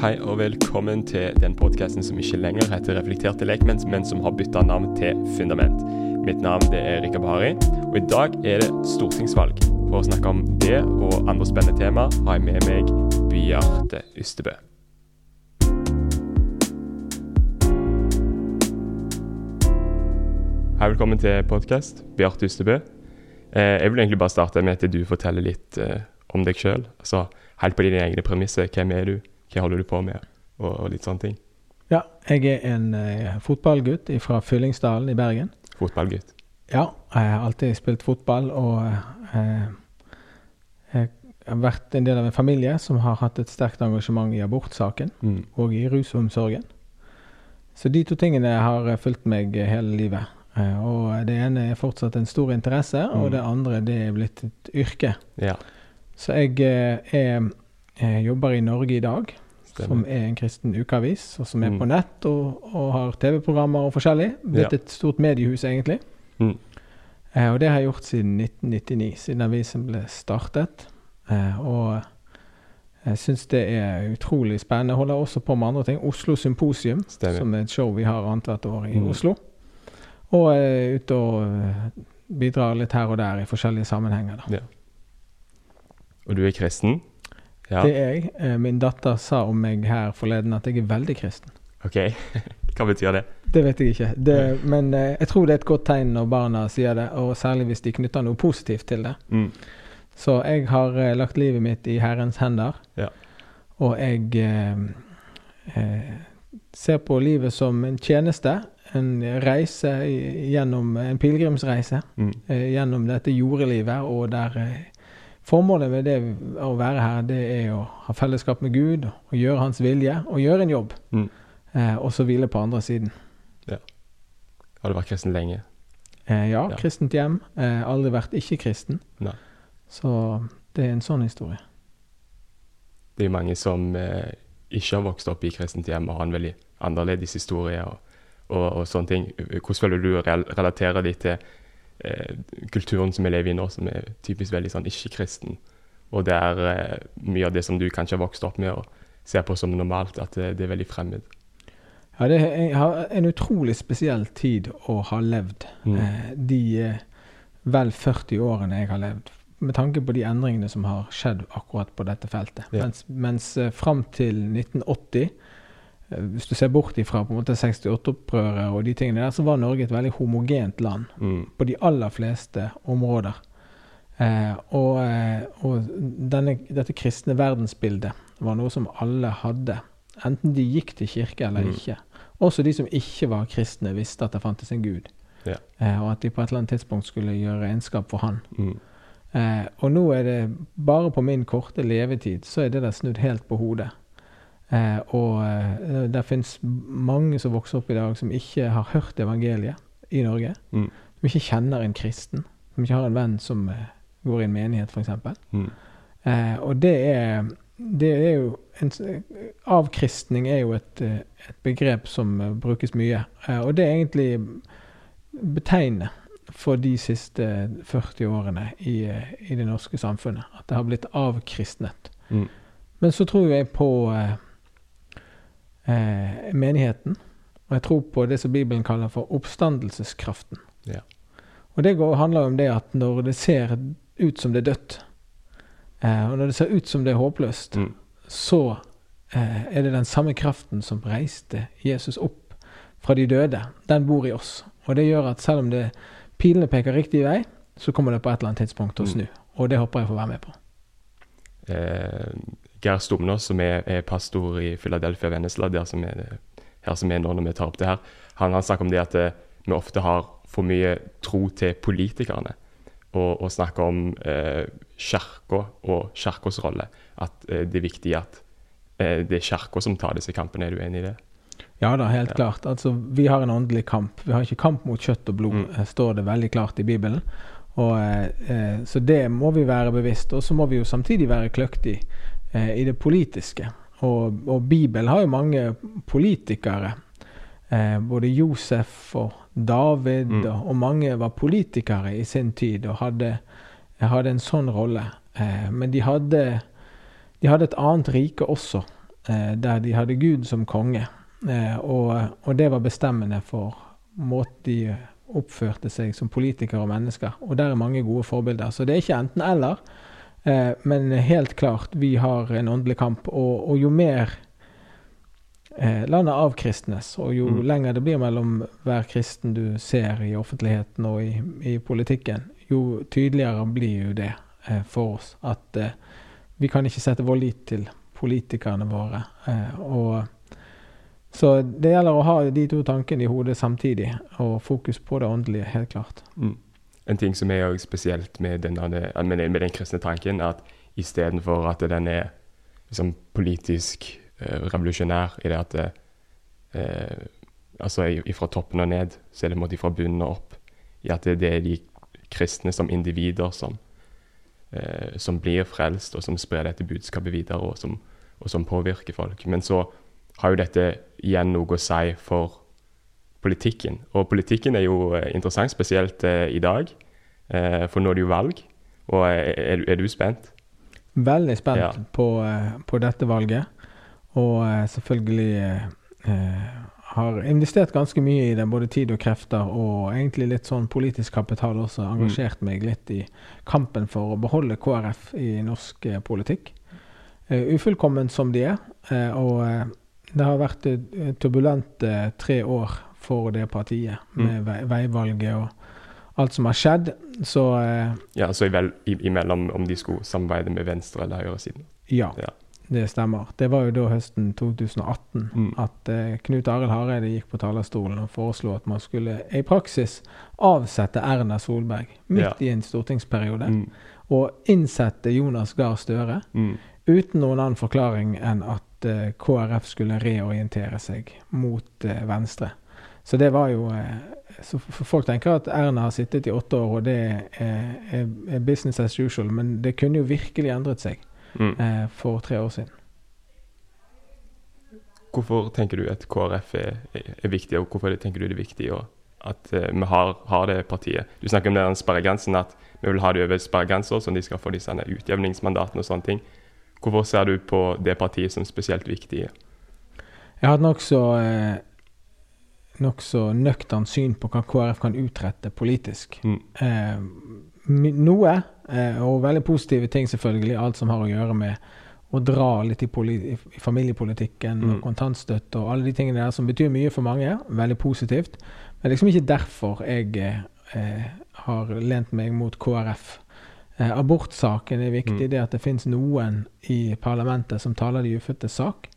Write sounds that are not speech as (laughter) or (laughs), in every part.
Hei og velkommen til den podkasten som ikke lenger heter Reflekterte lekmenn, men som har bytta navn til Fundament. Mitt navn det er Rikard Bahari, og i dag er det stortingsvalg. For å snakke om det og andre spennende tema har jeg med meg Bjarte Ystebø. Hei, velkommen til podkast. Bjarte Ystebø. Eh, jeg vil egentlig bare starte med at du forteller litt eh, om deg sjøl. Altså, helt på dine egne premisser. Hvem er du? Hva holder du på med? Og, og litt sånne ting. Ja, jeg er en uh, fotballgutt fra Fyllingsdalen i Bergen. Fotballgutt. Ja, jeg har alltid spilt fotball, og uh, jeg har vært en del av en familie som har hatt et sterkt engasjement i abortsaken Mm. og i rusomsorgen. Så de to tingene har fulgt meg hele livet. Og det ene er fortsatt en stor interesse, og Mm. det andre det er blitt et yrke. Ja, Så jeg er, jobber i Norge i dag, som er en kristen ukeavis, og som er Mm. på nett og, og har TV-programmer og forskjellig. Blitt Ja. et stort mediehus, egentlig. Mm. Eh, og det har jeg gjort siden 1999, siden avisen ble startet. Eh, og jeg syns det er utrolig spennende. Jeg holder også på med andre ting. Oslo Symposium, Stemmer. som er et show vi har annethvert år i Mm. Oslo. Og er ute og eh, bidrar litt her og der i forskjellige sammenhenger. Da. Og du er kristen? Ja. Det er jeg. Eh, min datter sa om meg her forleden at jeg er veldig kristen. OK. (laughs) Hva betyr det? Det vet jeg ikke. Det, men eh, jeg tror det er et godt tegn når barna sier det, og særlig hvis de knytter noe positivt til det. Mm. Så jeg har eh, lagt livet mitt i Herrens hender. Ja. Og jeg eh, ser på livet som en tjeneste. En reise gjennom En pilegrimsreise Mm. gjennom dette jordelivet. Og der formålet med det å være her, det er å ha fellesskap med Gud, og gjøre Hans vilje, og gjøre en jobb. Mm. Eh, og så hvile på andre siden. Har du vært kristen lenge? Eh, ja, Ja. kristent hjem. Eh, aldri vært ikke-kristen. Så det er en sånn historie. Det er jo mange som eh, ikke har vokst opp i kristent hjem og har en veldig annerledes historie og, og, og sånne ting. Hvordan føler du å rel- relatere de til kulturen som vi lever i nå, som er typisk veldig sånn ikke-kristen, og det er eh, mye av det som du kanskje har vokst opp med og ser på som normalt, at det, er veldig fremmed? Ja, det er en utrolig spesiell tid å ha levd. Mm. Eh, de eh, vel 40 årene jeg har levd. Med tanke på de endringene som har skjedd akkurat på dette feltet. Ja. Mens, mens eh, fram til 1980, eh, hvis du ser bort ifra på en måte 68-opprøret og de tingene der, så var Norge et veldig homogent land Mm. på de aller fleste områder. Eh, og eh, og denne, dette kristne verdensbildet var noe som alle hadde. Enten de gikk til kirke eller Mm. ikke. Også de som ikke var kristne, visste at det fantes en gud. Ja. Eh, og at de på et eller annet tidspunkt skulle gjøre regnskap for han. Mm. Eh, og nå er det bare på min korte levetid så er det der snudd helt på hodet. Eh, og eh, det fins mange som vokser opp i dag som ikke har hørt evangeliet i Norge. Mm. Som ikke kjenner en kristen. Som ikke har en venn som eh, går i en menighet, f.eks. Mm. Eh, og det er, det er jo en, Avkristning er jo et, eh, et begrep som eh, brukes mye. Eh, og det er egentlig betegnende for de siste 40 årene i, eh, i det norske samfunnet. At det har blitt avkristnet. Mm. Men så tror jeg på eh, menigheten. Og jeg tror på det som Bibelen kaller for oppstandelseskraften. Ja. Og det går, handler om det at når det ser ut som det er dødt, eh, og når det ser ut som det er håpløst, Mm. så eh, er det den samme kraften som reiste Jesus opp fra de døde. Den bor i oss. Og det gjør at selv om det, pilene peker riktig vei, så kommer det på et eller annet tidspunkt til å Mm. Og det håper jeg får være med på. eh, Geir Stumnås, som er, er pastor i Philadelphia Vennesla, der som er det, her som er nå når vi tar opp det her, han har snakket om det at det, vi ofte har for mye tro til politikerne. Og, og snakker om eh, kirka og kirkas rolle. At eh, det er viktig at eh, det er kirka som tar disse kampene. Er du enig i det? Ja da, helt Ja. klart. Altså, vi har en åndelig kamp. Vi har ikke kamp mot kjøtt og blod, Mm. eh, står det veldig klart i Bibelen. Og, eh, eh, så det må vi være bevisst. Og så må vi jo samtidig være kløktig eh, i det politiske. Og, og Bibelen har jo mange politikere. Eh, både Josef og David Mm. og, og mange var politikere i sin tid og hadde, hadde en sånn rolle. Eh, men de hadde, de hadde et annet rike også eh, der de hadde Gud som konge. Eh, og, og, det var bestemmende for måten de oppførte seg som politikere og mennesker. Og der er mange gode forbilder. Så det er ikke enten-eller, eh, men helt klart, vi har en åndelig kamp. Og, og jo mer eh, landet avkristnes, og jo mm. lenger det blir mellom hver kristen du ser i offentligheten og i, i politikken, jo tydeligere blir jo det eh, for oss at eh, vi kan ikke sette vår lit til politikerne våre. Eh, og så det gjelder å ha de to tankene i hodet samtidig, og fokus på det åndelige, helt klart. Mm. En ting som er spesielt med, denne, med, med, den kristne tanken, er at istedenfor at den er liksom, politisk eh, revolusjonær i det at det, uh, Altså fra toppen og ned, så er det en måte fra bunnen og opp. I at det er de kristne som individer som, eh, som blir frelst, og som sprer dette budskapet videre, og som, og som påvirker folk. Men så har jo dette igjen noe å si for politikken. Og politikken er jo eh, interessant, spesielt eh, i dag, eh, for nå er det jo valg. Og er, er du spent? Veldig spent ja. på, på, dette valget. Og selvfølgelig eh, har investert ganske mye i det, både tid og krefter, og egentlig litt sånn politisk kapital også. Engasjert mm. meg litt i kampen for å beholde KrF i norsk politikk. Ufullkommen som de er, og det har vært turbulente tre år for det partiet, mm. med vei, veivalget og alt som har skjedd. Så eh, Ja, så vel, imellom om de skulle samarbeide med venstre- eller høyresiden? Ja, ja, det stemmer. Det var jo da høsten 2018 mm. at eh, Knut Arild Hareide gikk på talerstolen og foreslo at man skulle i praksis avsette Erna Solberg midt ja. i en stortingsperiode. Mm. Og innsette Jonas Gahr Støre mm. uten noen annen forklaring enn at Eh, KrF skulle reorientere seg mot eh, Venstre. Så det var jo eh, så Folk tenker at Erna har sittet i åtte år, og det er, er business as usual. Men det kunne jo virkelig endret seg mm. for tre år siden. Hvorfor tenker du at KrF er, er viktig, og hvorfor tenker du det er viktig at vi har, har, det partiet? Du snakker om den sperregrensen, at vi vil ha det over sperregrenser, så de skal få disse utjevningsmandatene og sånne ting. Hvorfor ser du på det partiet som spesielt viktig? Jeg har hatt nokså eh, nokså nøkternt syn på hva KrF kan utrette politisk. Mm. Eh, noe, eh, og veldig positive ting selvfølgelig, alt som har å gjøre med å dra litt i, i familiepolitikken mm. og kontantstøtte og alle de tingene der som betyr mye for mange. Veldig positivt. Men liksom ikke derfor jeg eh, har lent meg mot KrF. Eh, abortsaken er viktig. Mm. Det at det finnes noen i parlamentet som taler de ufødtes sak,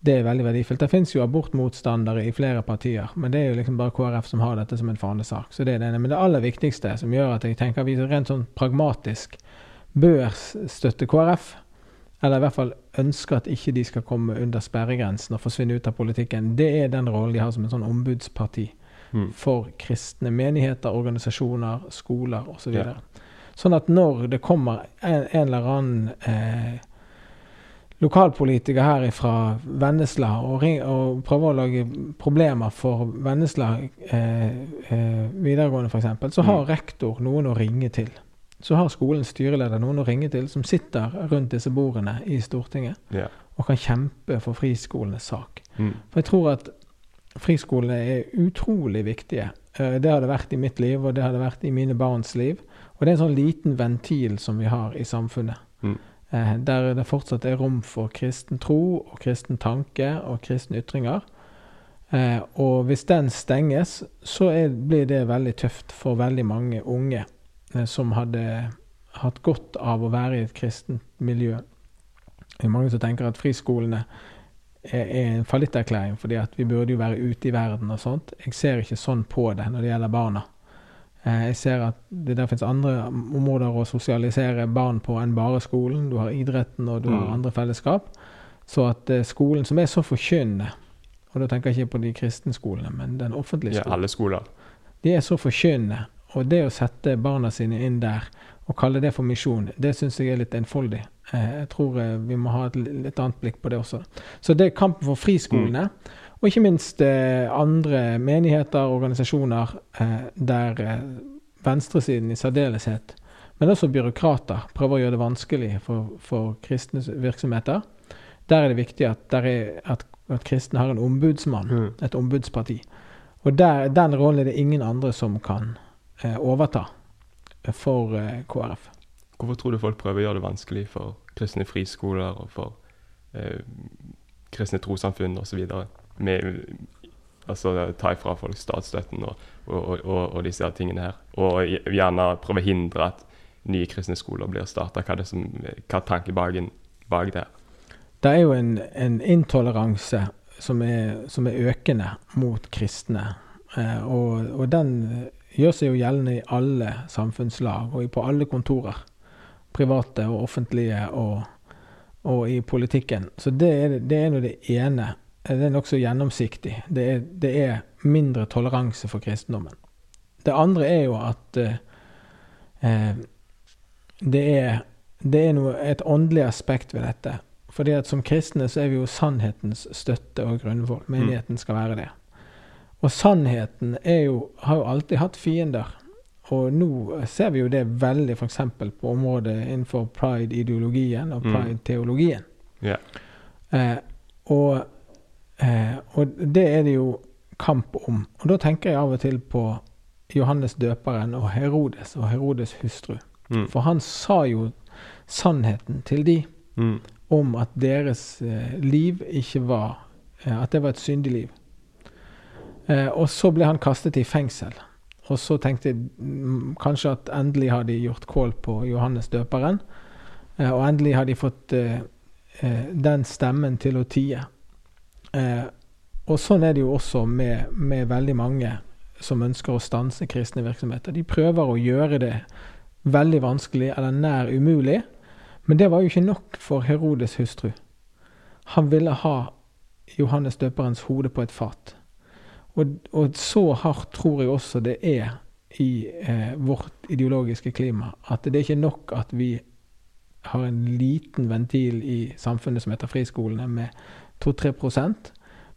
det er veldig verdifullt. Det finnes jo abortmotstandere i flere partier, men det er jo liksom bare KrF som har dette som en fanesak. Så det er det ene. Men det aller viktigste som gjør at jeg tenker vi rent sånn pragmatisk bør støtte KrF, eller i hvert fall ønsker at ikke de skal komme under sperregrensen og forsvinne ut av politikken, det er den rollen de har som en sånn ombudsparti mm. for kristne menigheter, organisasjoner, skoler osv. Ja. Sånn at når det kommer en, en eller annen eh, lokalpolitiker her fra Vennesla og, ring, og, prøver å lage problemer for Vennesla eh, eh, videregående f.eks., så har mm. rektor noen å ringe til. Så har skolens styreleder noen å ringe til som sitter rundt disse bordene i Stortinget yeah. og kan kjempe for friskolenes sak. Mm. For jeg tror at friskolene er utrolig viktige. Eh, det har det vært i mitt liv, og det har det vært i mine barns liv. Og det er en sånn liten ventil som vi har i samfunnet. Mm. Eh, der det fortsatt er rom for kristen tro og kristen tanke og kristne ytringer. Eh, og hvis den stenges, så er, blir det veldig tøft for veldig mange unge eh, som hadde hatt godt av å være i et kristent miljø. Det er mange som tenker at friskolene er, en fallitterklæring, fordi at vi burde jo være ute i verden og sånt. Jeg ser ikke sånn på det når det gjelder barna. Eh, jeg ser at det der finnes andre områder å sosialisere barn på enn bare skolen. Du har idretten, og du har mm. andre fellesskap. Så at eh, skolen, som er så forkynnende Og da tenker jeg ikke på de kristne skolene, men den offentlige skolen. Ja, alle skoler. De er så forkynnende. Og det å sette barna sine inn der og kalle det for misjon, det syns jeg er litt enfoldig. Eh, jeg tror vi må ha et litt annet blikk på det også. Så det er kampen for friskolene. Mm. Og ikke minst eh, andre menigheter og organisasjoner eh, der eh, venstresiden i særdeleshet, men også byråkrater, prøver å gjøre det vanskelig for, for kristne virksomheter. Der er det viktig at, der er, at, at kristne har en ombudsmann, Mm. et ombudsparti. Og der, den rollen er det ingen andre som kan eh, overta for eh, KrF. Hvorfor tror du folk prøver å gjøre det vanskelig for kristne friskoler og for eh, kristne trossamfunn osv. med Altså ta ifra folk statsstøtten og, og, og, og disse tingene her. Og gjerne prøve å hindre at nye kristne skoler blir starta. Hva som, hva er tanken bak, bak det? Det er jo en, en intoleranse som er, som er økende mot kristne. Eh, og, og den gjør seg jo gjeldende i alle samfunnslag og på alle kontorer. Private og offentlige og, og i politikken. Så det er, det er nå det ene. Det er nokså gjennomsiktig. Det er, det er mindre toleranse for kristendommen. Det andre er jo at eh, eh, det er, det er noe, et åndelig aspekt ved dette. Fordi at som kristne så er vi jo sannhetens støtte og grunnvoll. Menigheten skal være det. Og sannheten er jo, har jo alltid hatt fiender. Og nå ser vi jo det veldig f.eks. på området innenfor pride-ideologien og Mm. pride-teologien. Yeah. Eh, og, eh, og det er det jo kamp om. Og da tenker jeg av og til på Johannes døperen og Herodes og Herodes hustru. Mm. For han sa jo sannheten til de Mm. om at deres eh, liv ikke var eh, At det var et syndig liv. Eh, og så ble han kastet i fengsel. Og så tenkte jeg mm, kanskje at endelig har de gjort kål på Johannes døperen. Eh, og endelig har de fått eh, den stemmen til å tie. Eh, og sånn er det jo også med, med veldig mange som ønsker å stanse kristne virksomheter. De prøver å gjøre det veldig vanskelig eller nær umulig. Men det var jo ikke nok for Herodes hustru. Han ville ha Johannes døperens hode på et fat. Og, og så hardt tror jeg også det er i eh, vårt ideologiske klima at det er ikke nok at vi har en liten ventil i samfunnet som heter friskolene med 2-3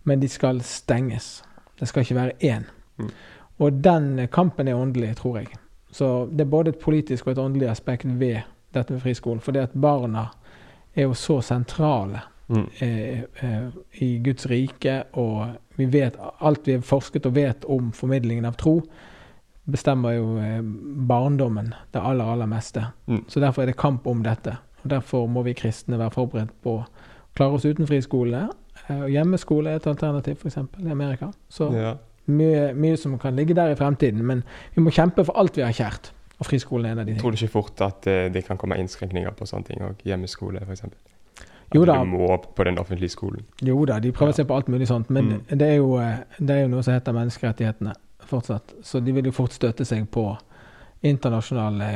men de skal stenges. Det skal ikke være én. Mm. Og den kampen er åndelig, tror jeg. Så det er både et politisk og et åndelig aspekt ved dette med friskolen. For det at barna er jo så sentrale Mm. eh, eh, i Guds rike, og vi vet alt vi har forsket og vet om formidlingen av tro, bestemmer jo eh, barndommen det aller, aller meste. Mm. Så derfor er det kamp om dette. Og Derfor må vi kristne være forberedt på klare oss uten friskolene. Eh, hjemmeskole er et alternativ, f.eks. i Amerika. Så Ja. mye, mye som kan ligge der i fremtiden. Men vi må kjempe for alt vi har kjært. Og friskolen er en av de Tror du ikke fort at eh, det kan komme innskrenkninger på sånne ting? Og hjemmeskole, f.eks.? Jo da. Du må på den offentlige skolen. Jo da, de prøver Ja. se på alt mulig sånt, men Mm. det, er jo, eh, det er jo noe som heter menneskerettighetene fortsatt. Så de vil jo fort støtte seg på internasjonale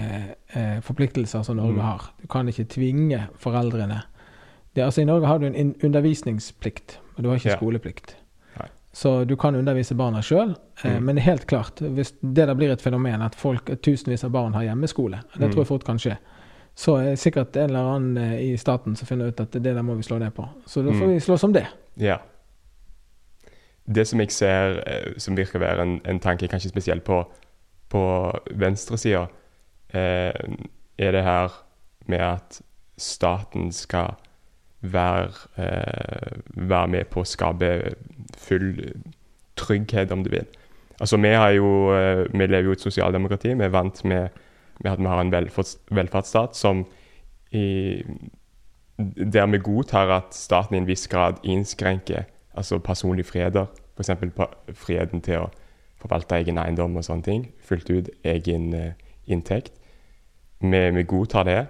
eh, forpliktelser som Norge Mm. har. Du kan ikke tvinge foreldrene. Det, altså I Norge har du en undervisningsplikt, men du har ikke Ja. skoleplikt. Nei. Så du kan undervise barna sjøl, eh, Mm. men det er helt klart, hvis det da blir et fenomen at folk, tusenvis av barn har hjemmeskole, det Mm. tror jeg fort kan skje, så er det sikkert en eller annen eh, i staten som finner ut at det der må vi slå ned på. Så da får Mm. vi slå om det. Ja. Det som jeg ser eh, som virker å være en, en tanke, kanskje spesielt på, på venstresida, eh, er det her med at staten skal være, eh, være med på å skape full trygghet, om du vil. Altså, vi, jo, eh, vi lever jo i et sosialdemokrati. Vi er vant med, med at vi har en velferdsstat som i, der vi godtar at staten i en viss grad innskrenker altså personlige freder. F.eks. friheten til å forvalte egen eiendom og sånne ting. Fullt ut egen eh, inntekt. Vi, vi godtar det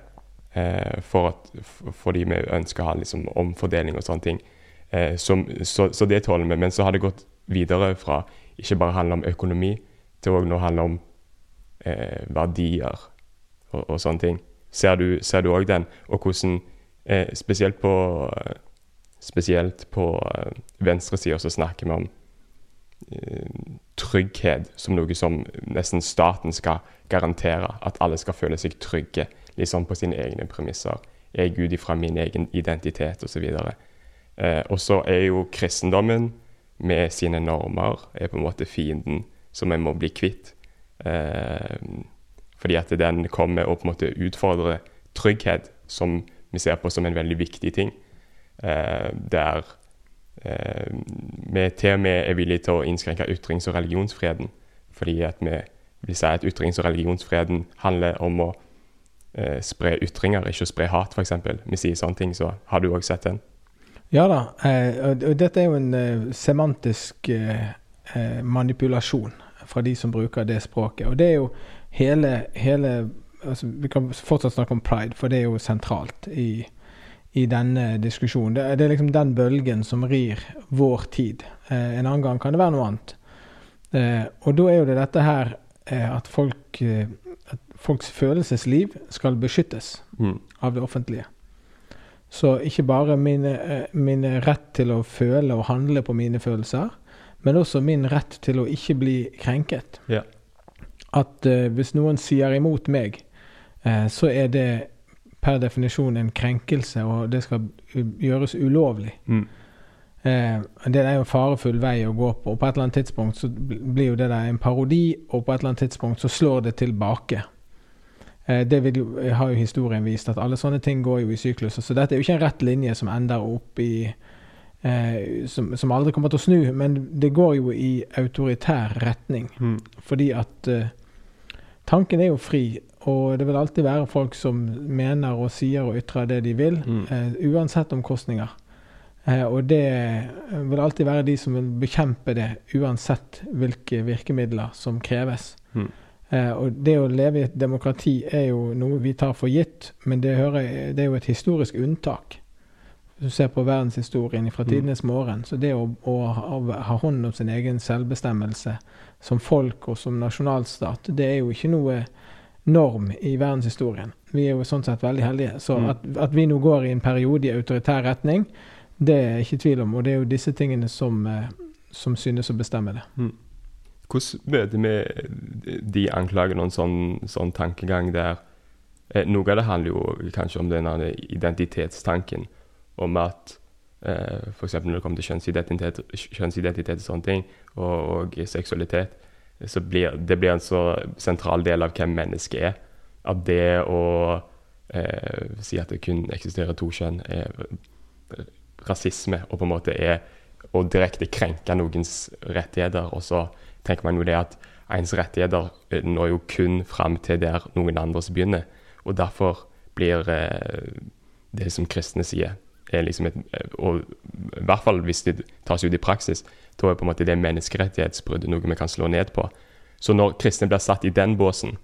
for at, for fordi vi ønsker å ha liksom, omfordeling og sånne ting. Eh, som, så, så det tåler vi. Men så har det gått videre fra ikke bare handle om økonomi, til òg nå handle om eh, verdier og, og sånne ting. Ser du òg den? Og hvordan eh, Spesielt på eh, Spesielt på eh, venstresida så snakker vi om eh, trygghet som noe som nesten staten skal garantere. At alle skal føle seg trygge, liksom på sine egne premisser. Jeg er Gud ifra min egen identitet osv. Eh, og så er jo kristendommen med sine normer er på en måte fienden som vi må bli kvitt. Eh, fordi at den kommer og på en måte utfordrer trygghet, som vi ser på som en veldig viktig ting. eh, der eh, vi til og med er villige til å innskrenke ytrings- og religionsfreden. Fordi at vi vil si at ytrings- og religionsfreden handler om å eh, spre ytringer, ikke å spre hat, f.eks. Vi sier sånne ting, så har du òg sett den? Ja da. Eh, og, dette er jo en eh, semantisk eh, eh, manipulasjon fra de som bruker det språket. Og det er jo hele, hele altså, Vi kan fortsatt snakke om pride, for det er jo sentralt i, i denne diskusjonen. Det det er liksom den bølgen som rir vår tid. Eh, en annen gang kan det være noe annet. Og da er jo det dette her at, folk, folks følelsesliv skal beskyttes Mm. av det offentlige. Så ikke bare min, eh, min rett til å føle og handle på mine følelser, men også min rett til å ikke bli krenket. Ja. At uh, hvis noen sier imot meg, uh, så er det per definisjon en krenkelse, og det skal gjøres ulovlig. Mm. Eh, det er jo en farefull vei å gå på, og på et eller annet tidspunkt så blir jo det der en parodi, og på et eller annet tidspunkt så slår det tilbake. Eh, det jo, har jo historien vist, at alle sånne ting går jo i sykluser. Så dette er jo ikke en rett linje som ender opp i eh, som, som aldri kommer til å snu, men det går jo i autoritær retning. Mm. Fordi at eh, tanken er jo fri, og det vil alltid være folk som mener og sier og ytrer det de vil, Mm. eh, uansett omkostninger. Eh, og det vil alltid være de som vil bekjempe det, uansett hvilke virkemidler som kreves. Mm. Eh, og det å leve i et demokrati er jo noe vi tar for gitt, men det, hører, det er jo et historisk unntak. Du ser på verdenshistorien fra Mm. tidenes morgen, så det å, å ha, ha hånd om sin egen selvbestemmelse som folk og som nasjonalstat, det er jo ikke noe norm i verdenshistorien. Vi er jo sånn sett veldig heldige. Så Mm. at, at vi nå går i en periode i autoritær retning, det er jeg ikke tvil om. Og det er jo disse tingene som, eh, som synes å bestemme det. Hvordan møter vi de anklagene og en sånn, sånn tankegang der eh, Noe av det handler jo kanskje om denne identitetstanken, om at eh, f.eks. når det kommer til kjønnsidentitet, kjønnsidentitet og sånne ting, og, og seksualitet, så blir det blir en så sentral del av hvem mennesket er. At det å eh, si at det kun eksisterer to kjønn, er rasisme, og på en måte er å direkte krenke noens rettigheter. Og så tenker man jo det at ens rettigheter eh, når jo kun fram til der noen andres begynner. Og derfor blir eh, det som kristne sier, er liksom et eh, Og i hvert fall hvis det tas ut i praksis, da er på en måte det menneskerettighetsbruddet noe vi kan slå ned på. Så når kristne blir satt i den båsen,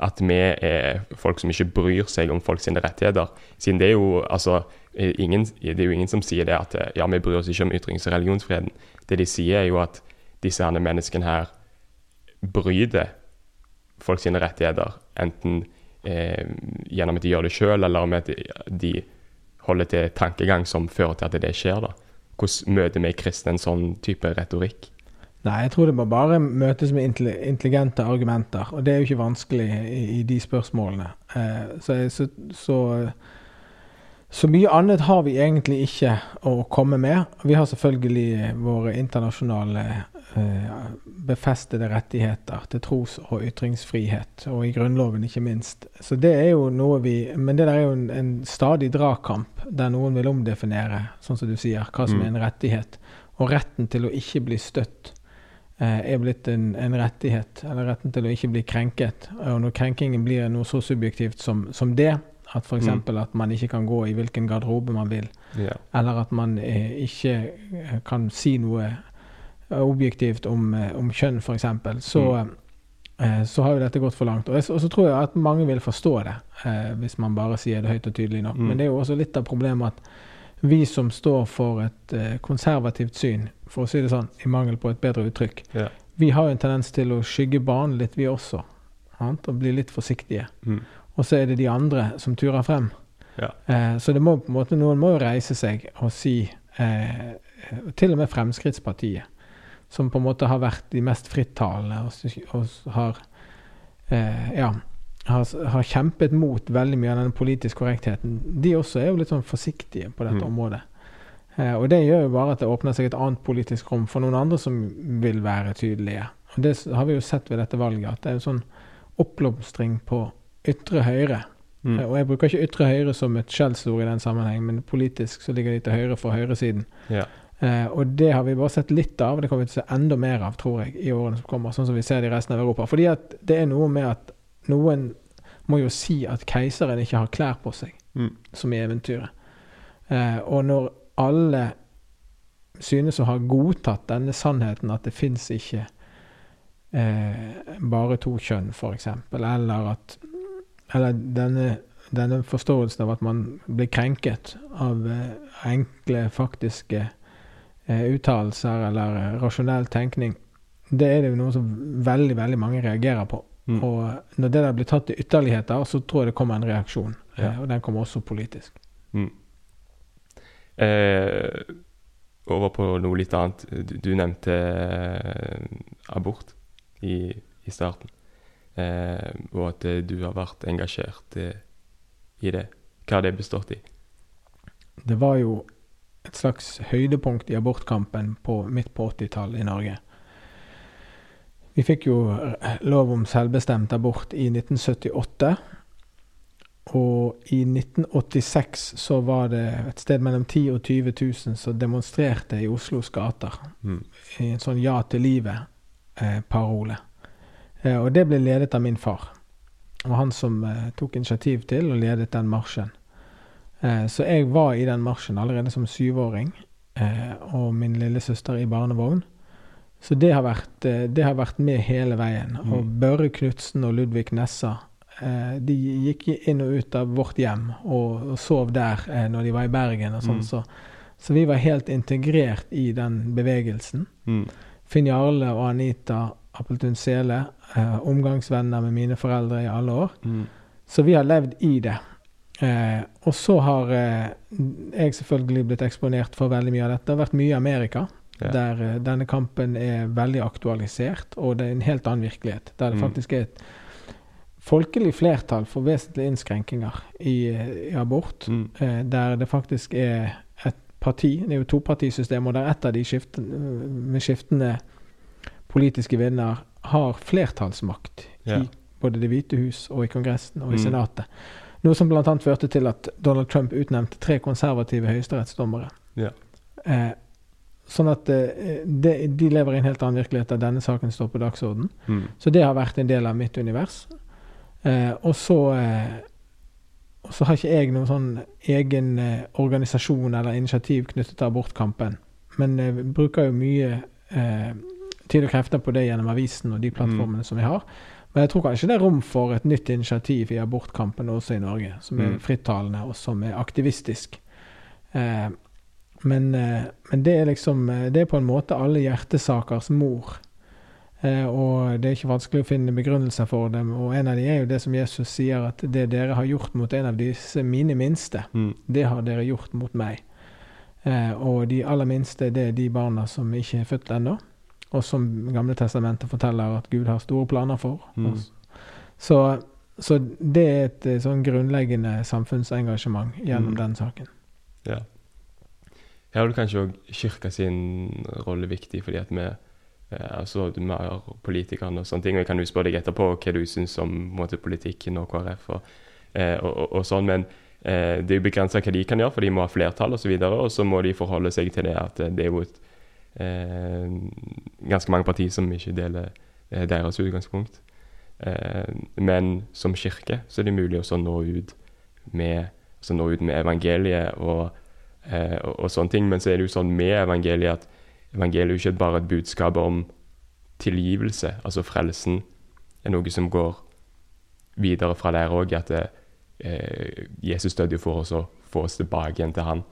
at vi er folk som ikke bryr seg om folks rettigheter. Siden det er jo altså ingen, Det er jo ingen som sier det at ja, vi bryr oss ikke om ytrings- og religionsfriheten. Det de sier, er jo at disse her menneskene her bryter folk sine rettigheter. Enten eh, gjennom at de gjør det sjøl, eller med at de holder til tankegang som fører til at det skjer. da. Hvordan møter vi kristne en sånn type retorikk? Nei, jeg tror det må bare møtes med intelligente argumenter, og det er jo ikke vanskelig i, i de spørsmålene. Eh, så, så, så, så mye annet har vi egentlig ikke å komme med. Vi har selvfølgelig våre internasjonale befestede rettigheter til tros- og ytringsfrihet, og i Grunnloven ikke minst. Så det er jo noe vi Men det der er jo en, en stadig dragkamp, der noen vil omdefinere, sånn som du sier, hva som Mm. er en rettighet. Og retten til å ikke bli støtt eh, er blitt en, en rettighet, eller retten til å ikke bli krenket. Og når krenkingen blir noe så subjektivt som, som det, at f.eks. Mm. at man ikke kan gå i hvilken garderobe man vil, yeah. eller at man eh, ikke eh, kan si noe eh, objektivt om, eh, om kjønn, f.eks., så, mm. så har jo dette gått for langt. Og, jeg, og så tror jeg at mange vil forstå det, eh, hvis man bare sier det høyt og tydelig nok. Mm. Men det er jo også litt av problemet at vi som står for et eh, konservativt syn, for å si det sånn, i mangel på et bedre uttrykk, yeah. vi har jo en tendens til å skygge banen litt, vi også. Sant? Og bli litt forsiktige. Mm. Og så er det de andre som turer frem. Ja. Eh, så det må på en måte, noen må jo reise seg og si eh, Til og med Fremskrittspartiet, som på en måte har vært de mest frittalende og, og har eh, Ja. Har, har kjempet mot veldig mye av den politiske korrektheten. De også er jo litt sånn forsiktige på dette Mm. området. Eh, og det gjør jo bare at det åpner seg et annet politisk rom for noen andre som vil være tydelige. Og det har vi jo sett ved dette valget, at det er en sånn oppblomstring på ytre høyre Mm. Eh, Og jeg bruker ikke ytre høyre som et skjellsord i den sammenheng, men politisk så ligger de til høyre for høyresiden. Ja. Eh, og det har vi bare sett litt av, det kommer vi til å se enda mer av, tror jeg, i årene som kommer. Sånn som vi ser det i resten av Europa. Fordi at det er noe med at noen må jo si at keiseren ikke har klær på seg, Mm. som i eventyret. Eh, og når alle synes å ha godtatt denne sannheten at det fins ikke eh, bare to kjønn, f.eks., eller at Eller denne, denne forståelsen av at man blir krenket av enkle, faktiske uttalelser eller eh, rasjonell tenkning, det er det jo noe som veldig, veldig mange reagerer på. Mm. Og når det der blir tatt til ytterligheter, så tror jeg det kommer en reaksjon. Ja. Eh, og den kommer også politisk. Mm. Eh, over på noe litt annet. Du, du nevnte eh, abort i, i starten. Eh, og at eh, du har vært engasjert eh, i det. Hva har det bestått i? Det var jo et slags høydepunkt i abortkampen på, midt på 80-tallet i Norge. Vi fikk jo eh, lov om selvbestemt abort i 1978. Og i 1986 så var det et sted mellom 10 og 20 000 som demonstrerte i Oslos gater. Mm. I en sånn Ja til livet-parole. Eh, og det ble ledet av min far. Og han som eh, tok initiativ til og ledet den marsjen. Eh, så jeg var i den marsjen allerede som syvåring, eh, og min lillesøster i barnevogn. Så det har vært, eh, det har vært med hele veien. Mm. Og Børre Knutsen og Ludvig Nessa de gikk inn og ut av vårt hjem og, og sov der når de var i Bergen. og sånn. Mm. Så, så vi var helt integrert i den bevegelsen. Mm. Finn Jarle og Anita Appeltun Sele, eh, omgangsvenner med mine foreldre i alle år. Mm. Så vi har levd i det. Eh, og så har eh, jeg selvfølgelig blitt eksponert for veldig mye av dette. Det har vært mye i Amerika, Ja. der eh, denne kampen er veldig aktualisert, og det er en helt annen virkelighet. Der det Mm. faktisk er et folkelig flertall for vesentlige innskrenkinger i, i abort. Mm. Eh, der det faktisk er et parti, det er jo topartisystem, og der et av de skiftende, med skiftende politiske vinner har flertallsmakt Ja. i både Det hvite hus og i Kongressen og i Mm. Senatet. Noe som bl.a. førte til at Donald Trump utnevnte tre konservative høyesterettsdommere. Ja. Eh, sånn at eh, de, de lever i en helt annen virkelighet der denne saken står på dagsorden. Mm. Så det har vært en del av mitt univers. Eh, og så eh, så har ikke jeg noen sånn egen eh, organisasjon eller initiativ knyttet til abortkampen. Men jeg bruker jo mye eh, tid og krefter på det gjennom avisen og de plattformene som vi har. Men jeg tror kanskje det er rom for et nytt initiativ i abortkampen også i Norge, som er Mm. frittalende og som er aktivistisk. Eh, men, eh, men det er liksom eh, Det er på en måte alle hjertesakers mor. Eh, og det er ikke vanskelig å finne begrunnelser for dem. Og en av de er jo det som Jesus sier, at det dere har gjort mot en av disse mine minste, Mm. det har dere gjort mot meg. Og de aller minste, det er de barna som ikke er født ennå. Og som Gamle testamentet forteller at Gud har store planer for. Mm. Så, så det er et eh, sånn grunnleggende samfunnsengasjement gjennom Mm. den saken. Ja. Her er det kanskje òg kirka sin rolle viktig, fordi at vi eh, altså, vi har politikerne og sånne ting. Og jeg kan jo spørre deg etterpå hva du syns om måte, politikken og KrF og, eh, og, og, og sånn. Men eh, det er jo begrensa hva de kan gjøre, for de må ha flertall osv. Og, så videre, og så må de forholde seg til det at eh, det er jo et, eh, ganske mange partier som ikke deler eh, deres utgangspunkt. Eh, men som kirke så er det mulig å nå ut med, altså nå ut med evangeliet og eh, og, og sånne ting. Men så er det jo sånn med evangeliet at evangeliet er jo ikke bare et budskap om tilgivelse. Altså frelsen er noe som går videre fra der òg, at det, eh, Jesus døde jo for oss å få oss tilbake igjen til Han.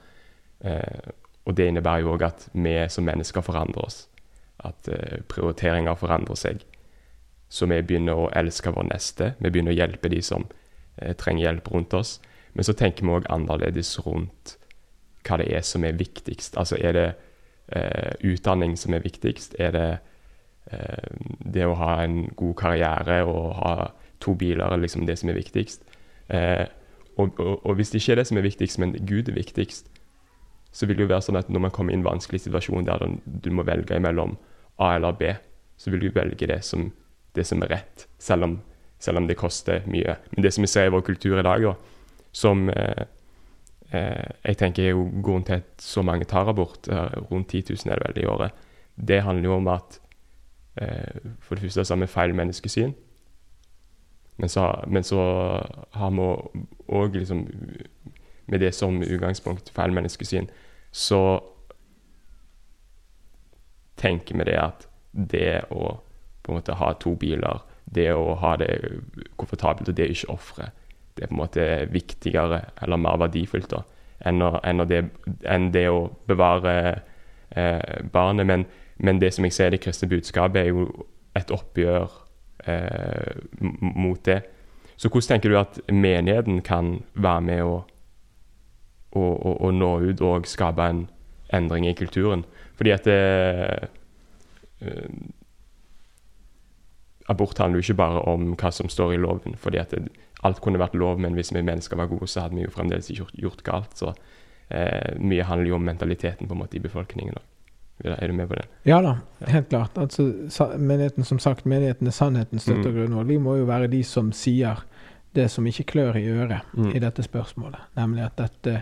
Eh, og det innebærer jo òg at vi som mennesker forandrer oss. At eh, prioriteringer forandrer seg. Så vi begynner å elske vår neste. Vi begynner å hjelpe de som eh, trenger hjelp rundt oss. Men så tenker vi òg annerledes rundt hva det er som er viktigst. Altså er det eh, utdanning som er viktigst? Er det eh, det å ha en god karriere og ha to biler er liksom det som er viktigst? Og, og, og hvis det ikke er det som er viktigst, men Gud er viktigst, så vil det jo være sånn at når man kommer i en vanskelig situasjon der du må velge mellom A eller B, så vil du velge det som, det som er rett, selv om selv om det koster mye. Men det som vi ser i vår kultur i dag, da, som eh, eh, jeg tenker er jo grunnen til at så mange tar abort, eh, rundt 10 000 er det vel i året, det handler jo om at eh, for det første så har vi feil menneskesyn. Men så, men så har vi òg liksom Med det som utgangspunkt, feil menneskesyn, så tenker vi det at det å på en måte ha to biler, det å ha det komfortabelt og det ikke ofre, det er på en måte viktigere eller mer verdifullt da, enn, å, enn, å det, enn det, å bevare eh, barnet. Men, men, det som jeg ser i det kristne budskapet, er jo et oppgjør eh, mot det. Så hvordan tenker du at menigheten kan være med å, å, å, å nå ut og skape en endring i kulturen? Fordi at det, uh, Abort handler jo ikke bare om hva som står i loven. fordi at det, alt kunne vært lov, men hvis vi mennesker var gode, så hadde vi jo fremdeles ikke gjort, gjort galt. Så uh, mye handler jo om mentaliteten på en måte i befolkningen. Da. Er du med på det? Ja da, helt klart. Altså, menigheten, som sagt, menigheten er sannheten, støtter og grunnmål. Vi må jo være de som sier det som ikke klør i øret mm. i dette spørsmålet. Nemlig at dette,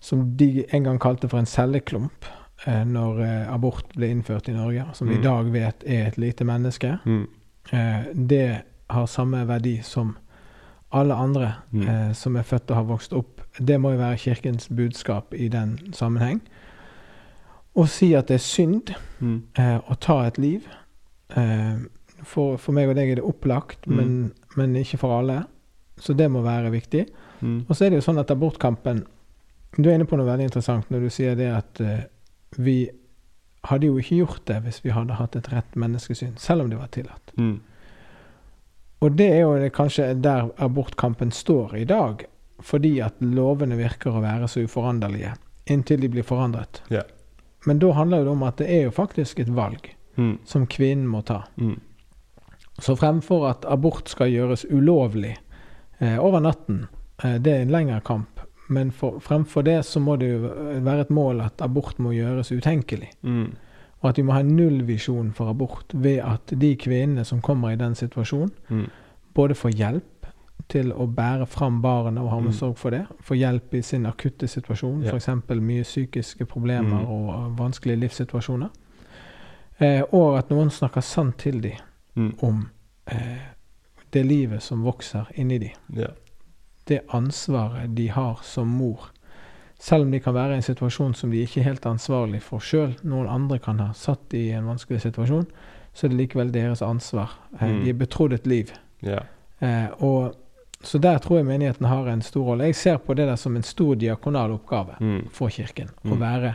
som de en gang kalte for en celleklump, eh, når eh, abort ble innført i Norge, som vi mm. i dag vet er et lite menneske, mm. eh, det har samme verdi som alle andre mm. eh, som er født og har vokst opp. Det må jo være Kirkens budskap i den sammenheng å si at det er synd mm. eh, å ta et liv. Eh, for, for, meg og deg er det opplagt, mm. men, men, ikke for alle. Så det må være viktig. Mm. Og så er det jo sånn at abortkampen Du er inne på noe veldig interessant når du sier det at uh, vi hadde jo ikke gjort det hvis vi hadde hatt et rett menneskesyn, selv om det var tillatt. Mm. Og det er jo kanskje der abortkampen står i dag, fordi at lovene virker å være så uforanderlige inntil de blir forandret. Yeah. Men da handler det om at det er jo faktisk et valg mm. som kvinnen må ta. Mm. Så fremfor at abort skal gjøres ulovlig over natten, eh, det er en lengre kamp. Men for, fremfor det så må det jo være et mål at abort må gjøres utenkelig. Mm. Og at vi må ha en nullvisjon for abort ved at de kvinnene som kommer i den situasjonen, mm. både får hjelp til å bære fram barnet og ha omsorg mm. for det. Få hjelp i sin akutte situasjon, ja. f.eks. mye psykiske problemer mm. og vanskelige livssituasjoner. Eh, og at noen snakker sant til dem mm. om eh, det livet som vokser inni dem. Ja. Det ansvaret de har som mor. Selv om de kan være i en situasjon som de ikke er helt ansvarlig for sjøl, noen andre kan ha satt i en vanskelig situasjon, så er det likevel deres ansvar. Eh, mm. De er betrodd et liv. Ja. Eh, og så der tror jeg menigheten har en stor rolle. Jeg ser på det der som en stor diakonal oppgave mm. for Kirken. Mm. Å være,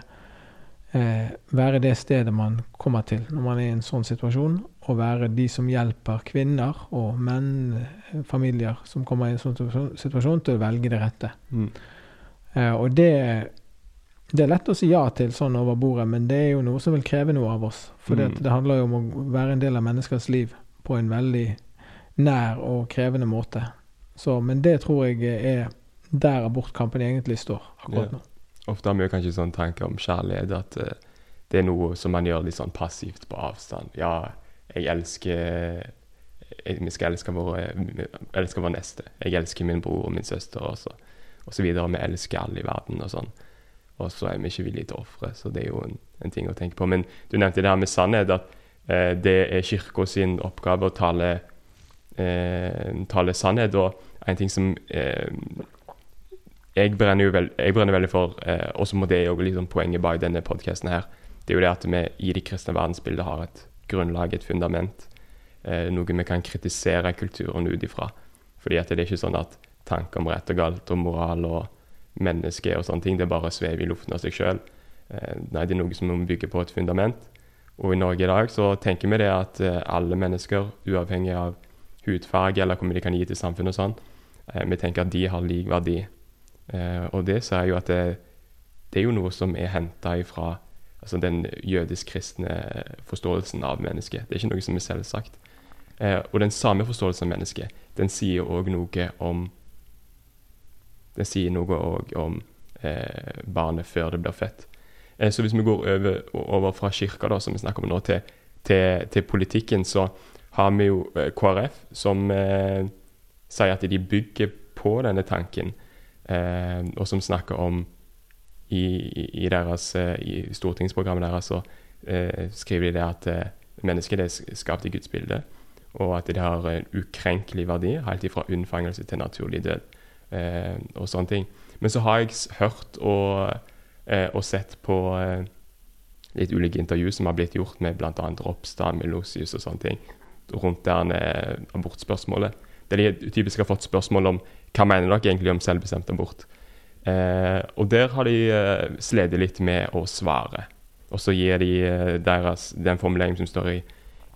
eh, være, det stedet man kommer til når man er i en sånn situasjon. Og være de som hjelper kvinner og menn, eh, familier som kommer i en sånn situasjon, til å velge det rette. Mm. Uh, og det, det, er lett å si ja til sånn over bordet, men det er jo noe som vil kreve noe av oss. For mm. det handler jo om å være en del av menneskers liv på en veldig nær og krevende måte. Så, men det tror jeg er der abortkampen egentlig står akkurat nå. Ja. Ofte har vi kanskje sånn tanke om kjærlighet, at uh, det er noe som man gjør litt sånn passivt på avstand. Ja, jeg elsker Vi skal elske vår, elsker vår neste. Jeg elsker min bror og min søster og så, og så videre. Vi elsker alle i verden og sånn. Og så er vi ikke villige til å ofre, så det er jo en, en, ting å tenke på. Men du nevnte det her med sannhet, at eh, det er kirka sin oppgave å tale eh, tale sannhet. Og en ting som eh, jeg, brenner jo veld, jeg brenner veldig for, eh, og må det jo liksom poenget bak denne podkasten her, det er jo det at vi i det kristne verdensbildet har et grunnlag, et fundament. Eh, noe vi kan kritisere kulturen ut ifra. Fordi at det er ikke sånn at tanker om rett og galt og moral og menneske og sånne ting, det bare svever i luften av seg sjøl. Eh, nei, det er noe som må bygge på et fundament. Og i Norge i dag så tenker vi det at eh, alle mennesker, uavhengig av hudfarge eller hvor mye de kan gi til samfunnet og sånn. Eh, vi tenker at de har lik verdi. Eh, og det jeg jo at det, det er jo noe som er henta ifra altså den jødisk-kristne forståelsen av mennesket. Det er ikke noe som er selvsagt. Eh, og den samme forståelsen av mennesket, den sier òg noe om Den sier noe òg om eh, barnet før det blir født. Eh, så hvis vi går over, over fra kirka, da, som vi snakker om nå, til, til, til politikken, så har vi jo eh, KrF, som eh, sier at de bygger på denne tanken, eh, og som snakker om i, i, deres, eh, i stortingsprogrammet deres så eh, skriver de det at eh, mennesket er skapt i Guds bilde, og at det har en ukrenkelig verdi helt ifra unnfangelse til naturlig død. og sånne ting. Men så har jeg hørt og, og sett på litt ulike intervjuer som har blitt gjort med bl.a. Ropstad, Melosius og sånne ting rundt det abortspørsmålet. Der de typisk har fått spørsmål om hva mener dere egentlig om selvbestemt abort. Eh, og der har de eh, slitt litt med å svare. Og så gir de eh, deres, den formuleringen som står i,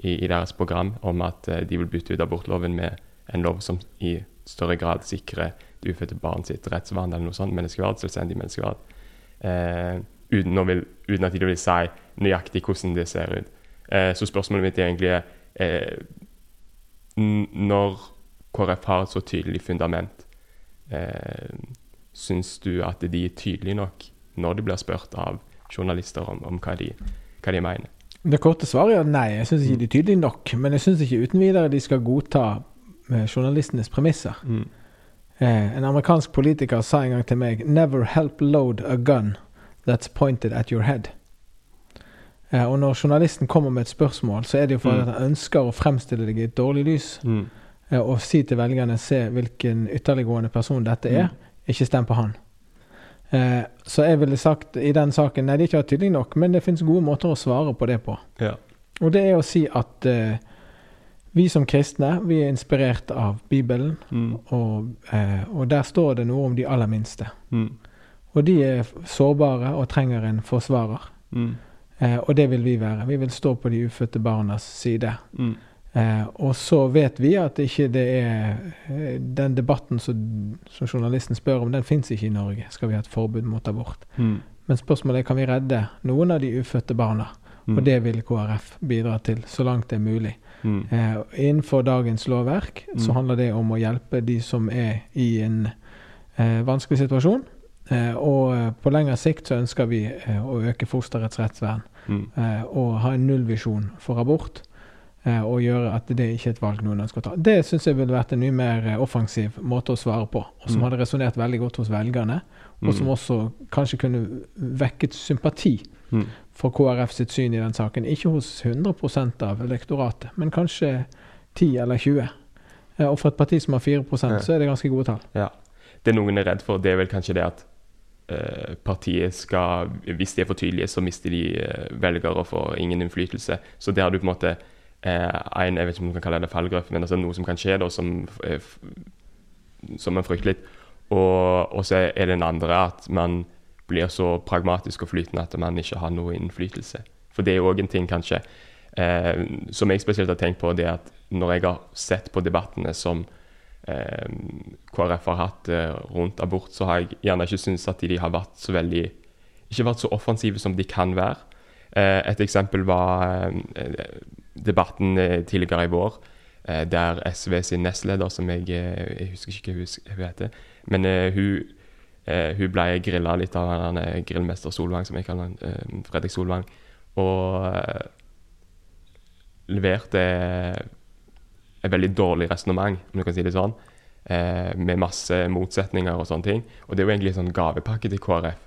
i, i, deres program om at eh, de vil bytte ut abortloven med en lov som i større grad sikrer det ufødte barn sitt rettsvern eller noe sånt, menneskeverd, selvstendig menneskeverd. Eh, uten, vil, uten, at de vil si nøyaktig hvordan det ser ut. Eh, så spørsmålet mitt er egentlig eh, Når KrF har et så tydelig fundament, eh, syns du at de er tydelige nok når de blir spurt av journalister om, om hva, de, hva, de, mener? Det korte svaret er nei. Jeg syns ikke de er tydelige nok. Men jeg syns ikke uten videre de skal godta eh, journalistenes premisser. Mm. Eh, en amerikansk politiker sa en gang til meg 'Never help load a gun that's pointed at your head'. Eh, og når journalisten kommer med et spørsmål, så er det jo fordi mm. han ønsker å fremstille deg i et dårlig lys. Mm. Eh, og si til velgerne se hvilken ytterliggående person dette er. Ikke stem på han. Eh, så jeg ville sagt i den saken Nei, det er ikke tydelig nok, men det finnes gode måter å svare på det på. Ja. Og det er å si at eh, vi som kristne vi er inspirert av Bibelen, mm. og, eh, og, der står det noe om de aller minste. Mm. Og de er sårbare og trenger en forsvarer. Mm. Eh, og det vil vi være. Vi vil stå på de ufødte barnas side. Mm. Eh, og så vet vi at ikke det er eh, Den debatten som, som journalisten spør om, den fins ikke i Norge. Skal vi ha et forbud mot abort? Mm. Men spørsmålet er kan vi redde noen av de ufødte barna. Mm. Og det vil KrF bidra til, så langt det er mulig. Mm. Eh, innenfor dagens lovverk så mm. handler det om å hjelpe de som er i en eh, vanskelig situasjon. Eh, og eh, på lengre sikt så ønsker vi å øke fosterets rettsvern. Mm. og ha en nullvisjon for abort og gjøre at det ikke er et valg noen ønsker å ta. Det syns jeg ville vært en mye mer eh, offensiv måte å svare på, og som mm. hadde resonnert veldig godt hos velgerne, og som mm. også kanskje kunne vekket sympati mm. for KrF sitt syn i den saken. Ikke hos 100 av elektoratet, men kanskje 10 eller 20. Eh, og for et parti som har 4 ja. så er det ganske gode tall. Ja. Det noen er redd for, det er vel kanskje det at partiet skal Hvis de er for tydelige, så mister de velgere og får ingen innflytelse. Så det har du på en måte eh, en, Jeg vet ikke om man kan kalle det fallgrøft, men altså noe som kan skje, da, som, eh, som man frykter. Og, og, så er det den andre at man blir så pragmatisk og flytende at man ikke har noe innflytelse. For det er òg en ting, kanskje, eh, som jeg spesielt har tenkt på, det at når jeg har sett på debattene som eh, KrF har hatt eh, rundt abort, så har jeg gjerne ikke syntes at de har vært så veldig Ikke vært så offensive som de kan være. Eh, et eksempel var debatten eh, tidligere i vår, eh, der SV sin nestleder, som jeg, eh, jeg husker ikke hva hun heter, men hun, hun ble grilla litt av han grillmester Solvang, som jeg kaller han, Fredrik Solvang, og leverte et veldig dårlig resonnement, om du kan si det sånn, med masse motsetninger og sånne ting. Og det er jo egentlig en sånn gavepakke til KrF.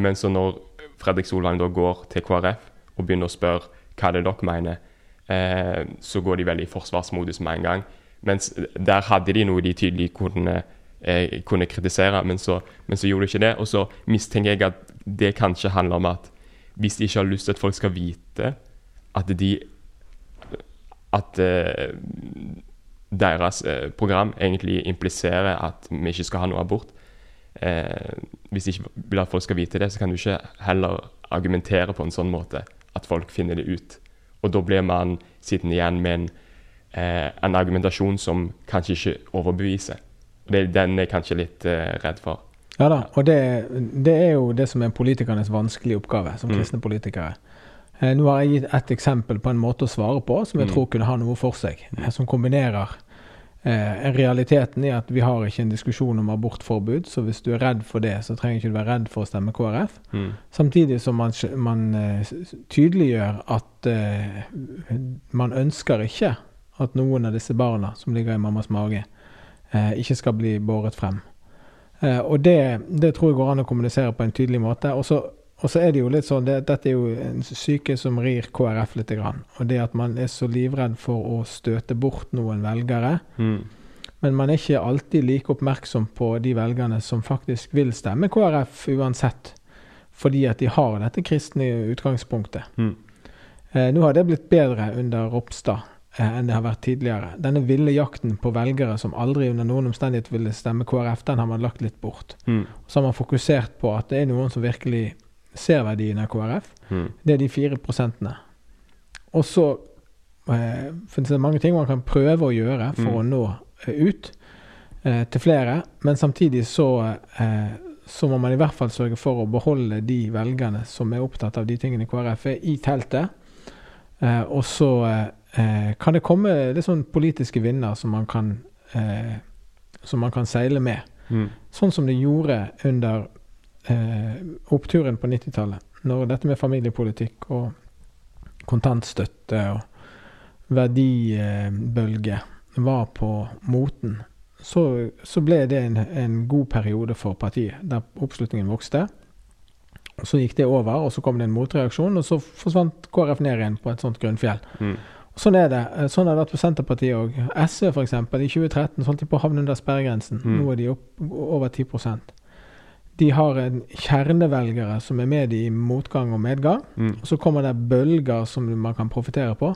men så når Fredrik Solvang da går til KrF og begynner å spørre hva det er dere mener, eh, så går de veldig i forsvarsmodus med en gang. Mens der hadde de noe de tydelig kunne, eh, kunne kritisere, men så, men så, gjorde de ikke det. Og så mistenker jeg at det kanskje handler om at hvis de ikke har lyst til at folk skal vite at de At eh, deres eh, program egentlig impliserer at vi ikke skal ha noe abort. Eh, hvis de ikke vil at folk skal vite det, så kan du ikke heller argumentere på en sånn måte at folk finner det ut. Og da blir man sittende igjen med en, eh, en argumentasjon som kanskje ikke overbeviser. Det, den er jeg kanskje litt eh, redd for. Ja da, og det, det, er jo det som er politikernes vanskelige oppgave som mm. kristne politikere. Eh, nå har jeg gitt et eksempel på en måte å svare på som jeg mm. tror kunne ha noe for seg. Eh, som kombinerer Eh, realiteten er at vi har ikke en diskusjon om abortforbud, så hvis du er redd for det, så trenger ikke du være redd for å stemme KrF. Mm. Samtidig som man, man uh, tydeliggjør at uh, man ønsker ikke at noen av disse barna som ligger i mammas mage, eh, ikke skal bli båret frem. Eh, og det, det, tror jeg går an å kommunisere på en tydelig måte. Og så, og så er det jo litt sånn det, Dette er jo en syke som rir KrF litt. Grann, og det at man er så livredd for å støte bort noen velgere. Mm. Men man er ikke alltid like oppmerksom på de velgerne som faktisk vil stemme KrF uansett. Fordi at de har dette kristne utgangspunktet. Mm. Eh, nå har det blitt bedre under Ropstad eh, enn det har vært tidligere. Denne ville jakten på velgere som aldri under noen omstendighet ville stemme KrF, den har man lagt litt bort. Mm. Så har man fokusert på at det er noen som virkelig ser verdien av KrF. Mm. Det er de fire prosentene. Og så eh, finnes det mange ting man kan prøve å gjøre for Mm. å nå eh, ut eh, til flere, men samtidig så eh, så må man i hvert fall sørge for å beholde de velgerne som er opptatt av de tingene KrF er, i teltet. Eh, og så eh, kan det komme litt sånn politiske vinder som man kan, eh, som man kan seile med. Mm. Sånn som det gjorde under eh, oppturen på 90-tallet. Når dette med familiepolitikk og kontantstøtte og verdibølge var på moten, så, så ble det en, en god periode for partiet, der oppslutningen vokste. Og Så gikk det over, og så kom det en motreaksjon, og så forsvant KrF ned igjen på et sånt grunnfjell. Mm. Sånn er det. Eh, Sånn har det vært for Senterpartiet òg. SV f.eks. I 2013 holdt de på å havne under sperregrensen. Mm. Nå er de opp over 10 De har en kjernevelgere som er med i motgang og medgang. Mm. Og så kommer det bølger som man kan profitere på.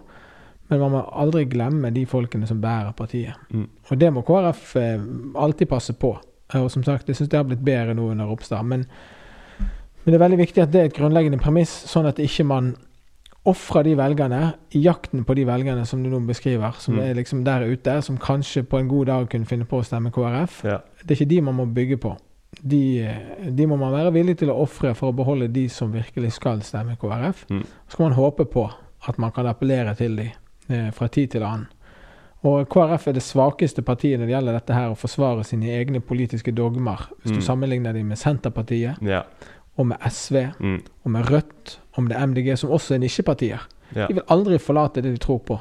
Men man må aldri glemme de folkene som bærer partiet. Mm. Og det må KrF eh, alltid passe på. Og som sagt, jeg syns det har blitt bedre nå under Ropstad. Men, men det er veldig viktig at det er et grunnleggende premiss, sånn at ikke man ofrer de velgerne i jakten på de velgerne som du nå beskriver, som Mm. er liksom der ute, som kanskje på en god dag kunne finne på å stemme KrF. Ja. Det er ikke de man må bygge på. De, de må man være villig til å ofre for å beholde de som virkelig skal stemme KrF. Mm. Så skal man håpe på at man kan appellere til de eh, fra tid til annen. Og KrF er det svakeste partiet når det gjelder dette her å forsvare sine egne politiske dogmer. Hvis Mm. du sammenligner dem med Senterpartiet, Ja. og med SV, Mm. og med Rødt, og med MDG, som også er nisjepartier. ja. De vil aldri forlate det de tror på.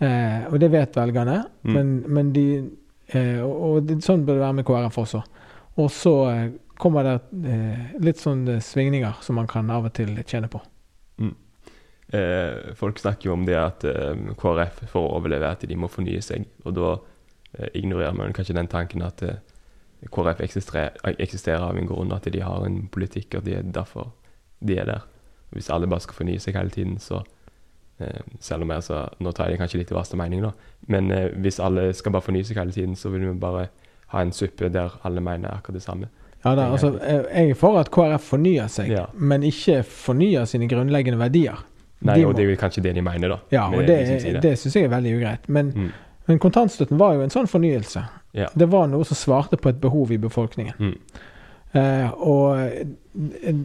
Eh, og det vet velgerne, Mm. men, men de eh, Og, og det, sånn bør det være med KrF også. Og så eh, kommer det eh, litt sånne svingninger som man kan av og til tjene på. Eh, folk snakker jo om det at eh, KrF for å overleve at de må fornye seg. Og da eh, ignorerer man kanskje den tanken at eh, KrF eksisterer, av en grunn, at de har en politikk, og det er derfor de er der. Hvis alle bare skal fornye seg hele tiden, så eh, Selv om jeg altså, Nå tar jeg kanskje litt i verste mening, da. Men eh, hvis alle skal bare fornye seg hele tiden, så vil vi bare ha en suppe der alle mener akkurat det samme. Ja, da, altså, eh, jeg er for at KrF fornyer seg, Ja. men ikke fornyer sine grunnleggende verdier. Nei, De og må- det er jo kanskje det de mener, da. Ja, og det, det syns jeg er veldig ugreit. Men, Mm. men kontantstøtten var jo en sånn fornyelse. Ja. Det var noe som svarte på et behov i befolkningen. Mm. Eh, og eh,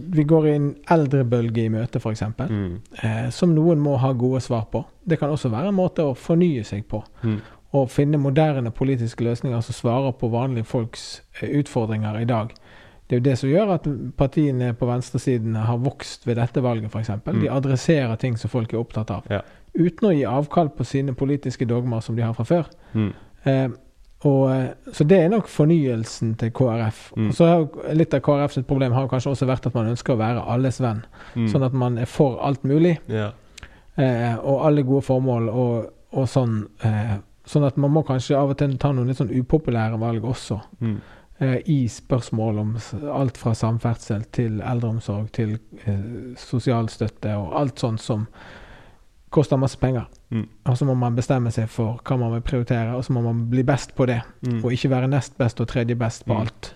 vi går i en eldrebølge i møte, f.eks., Mm. eh, som noen må ha gode svar på. Det kan også være en måte å fornye seg på. Mm. Og finne moderne politiske løsninger som svarer på vanlige folks eh, utfordringer i dag. Det er jo det som gjør at partiene på venstresiden har vokst ved dette valget, f.eks. Mm. De adresserer ting som folk er opptatt av. Ja. Uten å gi avkall på sine politiske dogmer som de har fra før. Mm. Eh, og, eh, så det er nok fornyelsen til KrF. Mm. Og så har Litt av KrF sitt problem har kanskje også vært at man ønsker å være alles venn. Mm. Sånn at man er for alt mulig, Ja. eh, og alle gode formål og, og sånn. Eh, sånn at man må kanskje av og til ta noen litt sånn upopulære valg også. Mm. Eh, I spørsmål om alt fra samferdsel til eldreomsorg til eh, sosialstøtte og alt sånt som koster masse penger. Mm. Og så må man bestemme seg for hva man vil prioritere, og så må man bli best på det. Mm. Og ikke være nest best og tredje best på Mm. alt.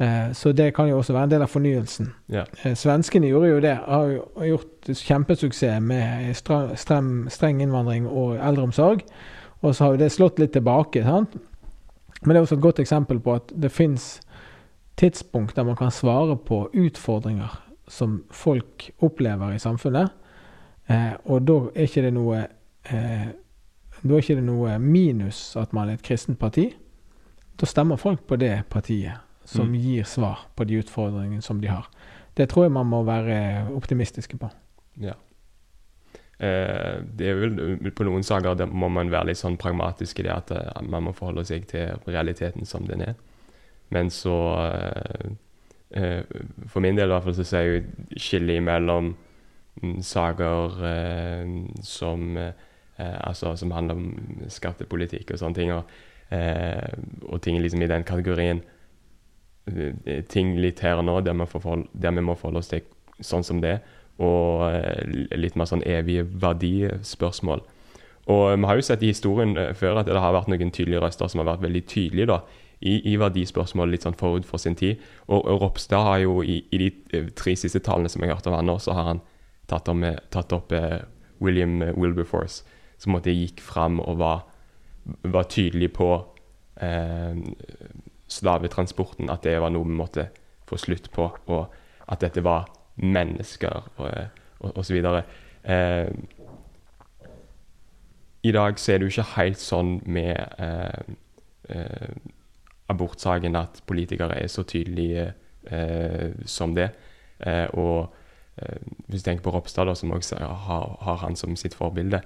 Eh, så det kan jo også være en del av fornyelsen. Yeah. Svenskene gjorde jo det. Har jo gjort kjempesuksess med streng innvandring og eldreomsorg. Og så har det slått litt tilbake. sant? Men det er også et godt eksempel på at det fins tidspunkt der man kan svare på utfordringer som folk opplever i samfunnet. Eh, og da er ikke det noe eh, Da er ikke det noe minus at man er et kristent parti. Da stemmer folk på det partiet som Mm. gir svar på de utfordringene som de har. Det tror jeg man må være optimistiske på. Ja. Eh, det er vel På noen saker der må man være litt sånn pragmatisk i det at eh, man må forholde seg til realiteten som den er. Men så eh, For min del i hvert fall så ser jeg skillet mellom mm, saker som altså som handler om skattepolitikk og sånne ting, og, og ting liksom i den kategorien. Ting litt her og nå der vi, må forholde oss til sånn som det, og litt mer sånn evige verdispørsmål. Og vi har jo sett i historien før at det har vært noen tydelige røster som har vært veldig tydelige da, i, i verdispørsmål litt sånn forut for sin tid. Og, og Ropstad har jo i, i, de eh, tre siste talene som jeg har hørt av han nå, så har han tatt, om, tatt opp eh, William eh, Wilberforce, som måtte gikk fram og var, var tydelig på eh, slavetransporten, at det var noe vi måtte få slutt på, og at dette var mennesker, og, så videre. Eh, I dag så er det jo ikke helt sånn med eh, eh abortsaken at politikere er så tydelige eh, som det. Eh, og eh, hvis du tenker på Ropstad, da, som også har, har, han som sitt forbilde,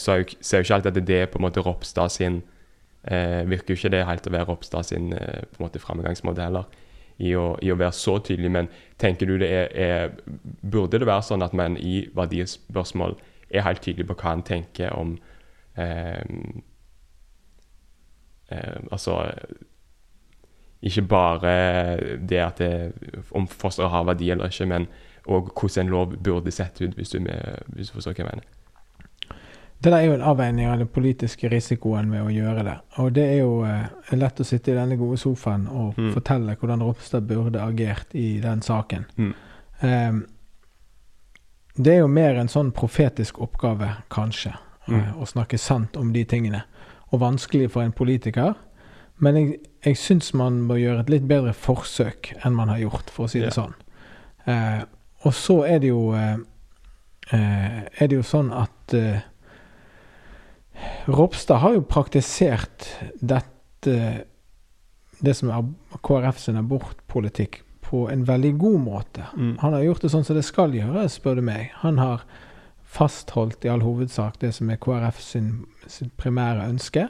så jo, ser jo ikke alltid at det er på en måte Ropstad sin Virker jo ikke det helt å være Ropstad sin på en måte framgangsmåte heller. I å, I å, være så tydelig, men tenker du det er, er, Burde det være sånn at man i verdispørsmål er helt tydelig på hva han tenker om eh, Altså ikke bare det at det, om fosteret har verdi eller ikke, men òg hvordan en lov burde sett ut, hvis du, hvis du forstår hva jeg mener. Det der er jo en avveining av den politiske risikoen ved å gjøre det. Og det er jo eh, lett å sitte i denne gode sofaen og mm. fortelle hvordan Ropstad burde agert i den saken. Mm. Eh, det er jo mer en sånn profetisk oppgave, kanskje, mm. eh, å snakke sant om de tingene. Og vanskelig for en politiker. Men jeg, jeg syns man bør gjøre et litt bedre forsøk enn man har gjort, for å si det yeah. sånn. Eh, og så er det jo eh, eh, er det jo sånn at eh, Ropstad har jo praktisert dette det som er KrF sin abortpolitikk på en veldig god måte. Mm. Han har gjort det sånn som det skal gjøres, spør du meg. Han har fastholdt i all hovedsak det som er KrF sin, sin primære ønske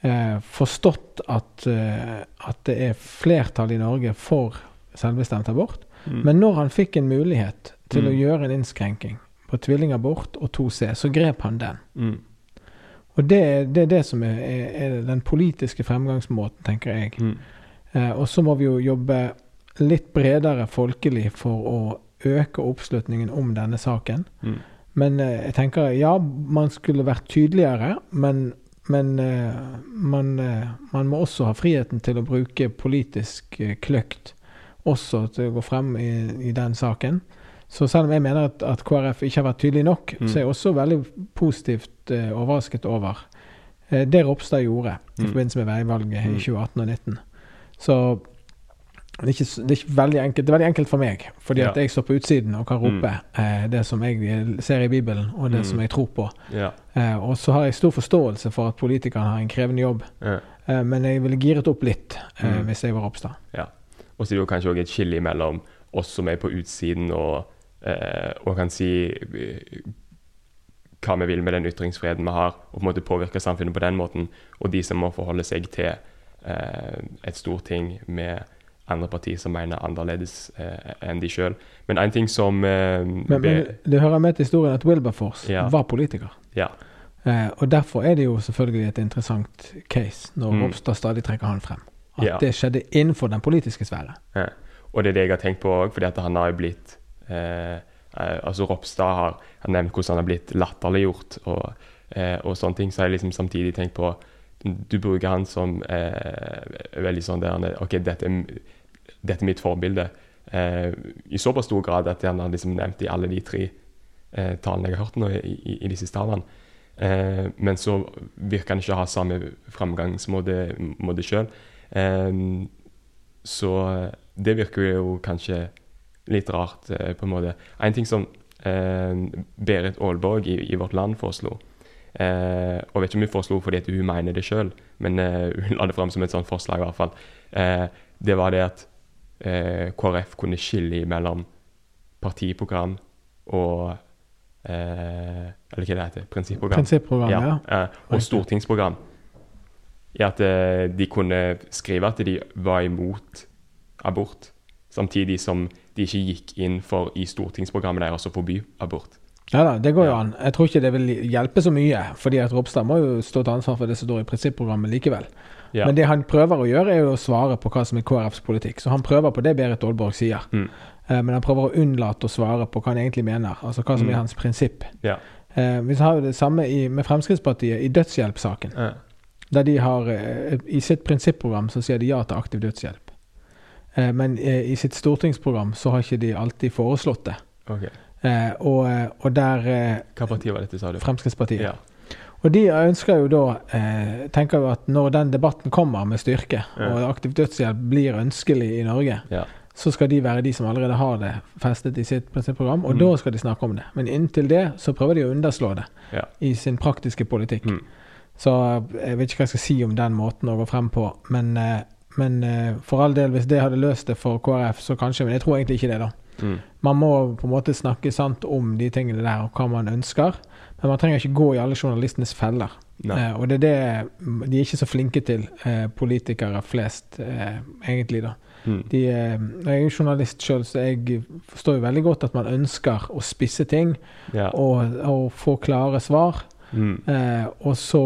eh, forstått at, eh, at, det er flertall i Norge for selvbestemt abort. Mm. Men når han fikk en mulighet til mm. å gjøre en innskrenking på tvillingabort og 2C, så grep han den. Mm. Og det, det, er det som er, er, den politiske fremgangsmåten, tenker jeg. Mm. Eh, og så må vi jo jobbe litt bredere folkelig for å øke oppslutningen om denne saken. Mm. Men eh, jeg tenker ja, man skulle vært tydeligere, men men eh, man, uh, man, må også ha friheten til å bruke politisk uh, kløkt også til å gå frem i, i, den saken. Så selv om jeg mener at, at KrF ikke har vært tydelig nok, mm. så er jeg også veldig positivt overrasket over det Ropstad gjorde i mm. forbindelse med veivalget i 2018 mm. og 2019. Så det er, ikke, det er ikke, veldig enkelt. Det er veldig enkelt for meg, fordi ja. at jeg står på utsiden og kan mm. rope mm. eh, det som jeg ser i Bibelen, og det mm. som jeg tror på. Ja. Og så har jeg stor forståelse for at politikerne har en krevende jobb, ja. men jeg ville giret opp litt mm. hvis jeg var Ropstad. Ja. Og så er det jo kanskje òg et skille mellom oss som er på utsiden og, eh, og kan si eh, hva vi vil med den ytringsfriheten vi har, og på en måte påvirke samfunnet på den måten, og de som må forholde seg til et storting med andre partier som mener annerledes eh, enn de sjøl. Men en ting som eh, men, men, Det hører med til historien at Wilberforce ja. var politiker. Ja. Eh, og derfor er det jo selvfølgelig et interessant case når mm. Ropstad stadig trekker han frem. At ja. det skjedde innenfor den politiske sfære. Ja. Og det er det jeg har tenkt på òg, fordi at han har jo blitt eh, eh, Altså Ropstad har, nevnt hvordan han har blitt latterliggjort og, eh, og sånne ting. Så har jeg liksom samtidig tenkt på du bruker han som veldig sånn der OK, dette dette er mitt forbilde. Eh, I såpass stor grad at han har liksom nevnt i alle de tre eh, talene jeg har hørt nå i, i, i de siste talene. Eh, men så virker han ikke å ha samme framgangsmåte sjøl. Eh, så det virker jo kanskje litt rart, eh, på en måte. En ting som eh, Berit Aalborg i, i, Vårt Land foreslo Eh, og vet ikke om hun foreslo fordi hun mener det sjøl, men eh, hun la det fram som et sånt forslag. i hvert fall. Eh, det var det at eh, KrF kunne skille mellom partiprogram og eh, Eller hva det heter? Prinsipprogram. Prinsipprogram, ja. eh, og stortingsprogram. I at de kunne skrive at de var imot abort, samtidig som de ikke gikk inn for i stortingsprogrammet deres å forby abort. Ja da, det går jo an. Jeg tror ikke det vil hjelpe så mye, fordi at Ropstad må jo stå til ansvar for det som står i prinsipprogrammet likevel. Ja. Men det han prøver å gjøre, er jo å svare på hva som er KrFs politikk. Så han prøver på det Berit Aalborg sier. Mm. Eh, Men han prøver å unnlate å svare på hva han egentlig mener, altså hva som Mm. er hans prinsipp. ja. Eh, Vi har jo det samme i, med Fremskrittspartiet i dødshjelpsaken. Ja. Der de har eh, I sitt prinsipprogram så sier de ja til aktiv dødshjelp. Eh, Men eh, i sitt stortingsprogram så har ikke de alltid foreslått det. Okay. Eh, Og, og der Hva parti var dette, sa du? Fremskrittspartiet. Ja. Og de ønsker jo da eh, Tenker jo at når den debatten kommer med styrke, Ja. og aktiv dødshjelp blir ønskelig i Norge, ja. så skal de være de som allerede har det festet i sitt prinsipprogram, og Mm. da skal de snakke om det. Men inntil det så prøver de å underslå det Ja. i sin praktiske politikk. Mm. Så jeg vet ikke hva jeg skal si om den måten å gå frem på. Men, eh, men eh, for all del, hvis det hadde løst det for KrF, så kanskje. Men jeg tror egentlig ikke det, da. Mm. Man må på en måte snakke sant om de tingene der, og hva man ønsker. Men man trenger ikke gå i alle journalistenes feller. Eh, og det er det de er ikke så flinke til, eh, politikere flest, eh, egentlig, da. Mm. De, eh, jeg er jo journalist sjøl, så jeg forstår jo veldig godt at man ønsker å spisse ting Ja. og, og få klare svar. Mm. Eh, og så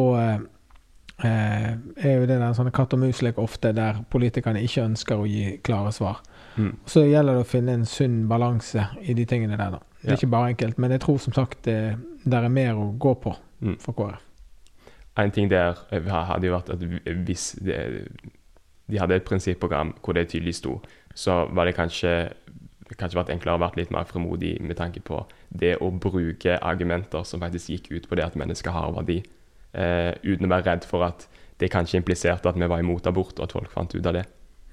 er jo det der sånne katt og mus-lek ofte der politikerne ikke ønsker å gi klare svar. Mm. Så gjelder det å finne en sunn balanse i de tingene der. da. Det er Ja. ikke bare enkelt, men jeg tror som sagt det der er mer å gå på Mm. for KrF. En ting der eh, hadde jo vært at hvis det, de hadde et prinsipprogram hvor det tydelig sto, så var det kanskje kanskje vært enklere å være litt mer fremodig med tanke på det å bruke argumenter som faktisk gikk ut på det at mennesker har verdi, eh, uten å være redd for at det kanskje impliserte at vi var imot abort, og at folk fant ut av det.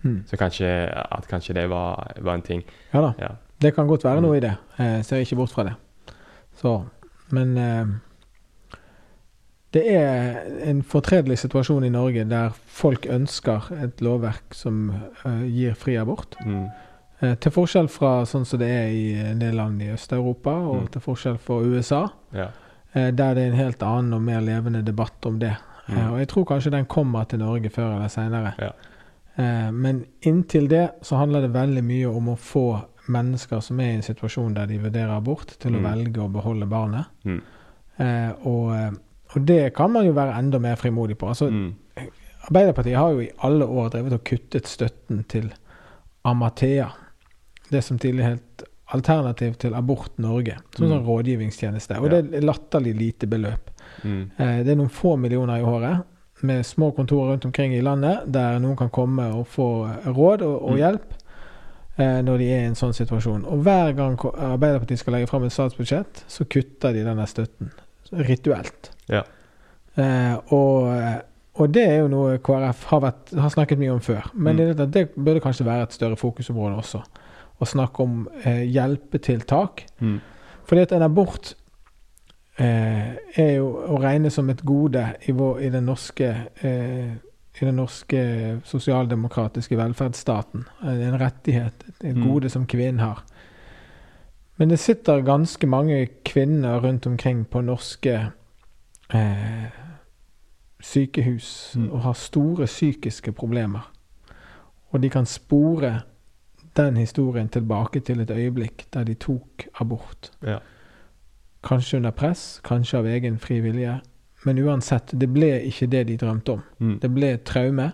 Mm. Så kanskje, at kanskje det var, var en ting. Ja da, Ja. det kan godt være Mm. noe i det. Jeg ser ikke bort fra det. Så, men eh, det er en fortredelig situasjon i Norge der folk ønsker et lovverk som eh, gir fri abort. Mm. Eh, til forskjell fra sånn som det er i en del land i Øst-Europa, og Mm. til forskjell fra USA, ja. Eh, der det er en helt annen og mer levende debatt om det. Mm. Eh, og jeg tror kanskje den kommer til Norge før eller seinere. Ja. Eh, men inntil det så handler det veldig mye om å få mennesker som er i en situasjon der de vurderer abort, til å Mm. velge å beholde barnet. Mm. Og, og det kan man jo være enda mer frimodig på. Altså, Mm. Arbeiderpartiet har jo i alle år drevet og kuttet støtten til Amathea. Det som tidligere het Alternativ til Abort Norge. Som Mm. sånn rådgivningstjeneste. Og Ja. det er latterlig lite beløp. Mm. Eh, Det er noen få millioner i året, med små kontorer rundt omkring i landet, der noen kan komme og få råd og, og Mm. hjelp eh, når de er i en sånn situasjon. Og hver gang Arbeiderpartiet skal legge fram et statsbudsjett, så kutter de denne støtten. Rituelt. Ja. Eh, og, og det er jo noe KrF har, vært, har snakket mye om før. Men Mm. det, det burde kanskje være et større fokusområde også. Å snakke om eh, hjelpetiltak. Mm. Fordi at en abort eh, er jo å regne som et gode i, vår, i den norske eh, i den norske sosialdemokratiske velferdsstaten. En rettighet, et Mm. gode som kvinnen har. Men det sitter ganske mange kvinner rundt omkring på norske eh, sykehus Mm. og har store psykiske problemer. Og de kan spore den historien tilbake til et øyeblikk der de tok abort. Ja. Kanskje under press, kanskje av egen fri vilje. Men uansett, det ble ikke det de drømte om. Mm. Det ble et traume.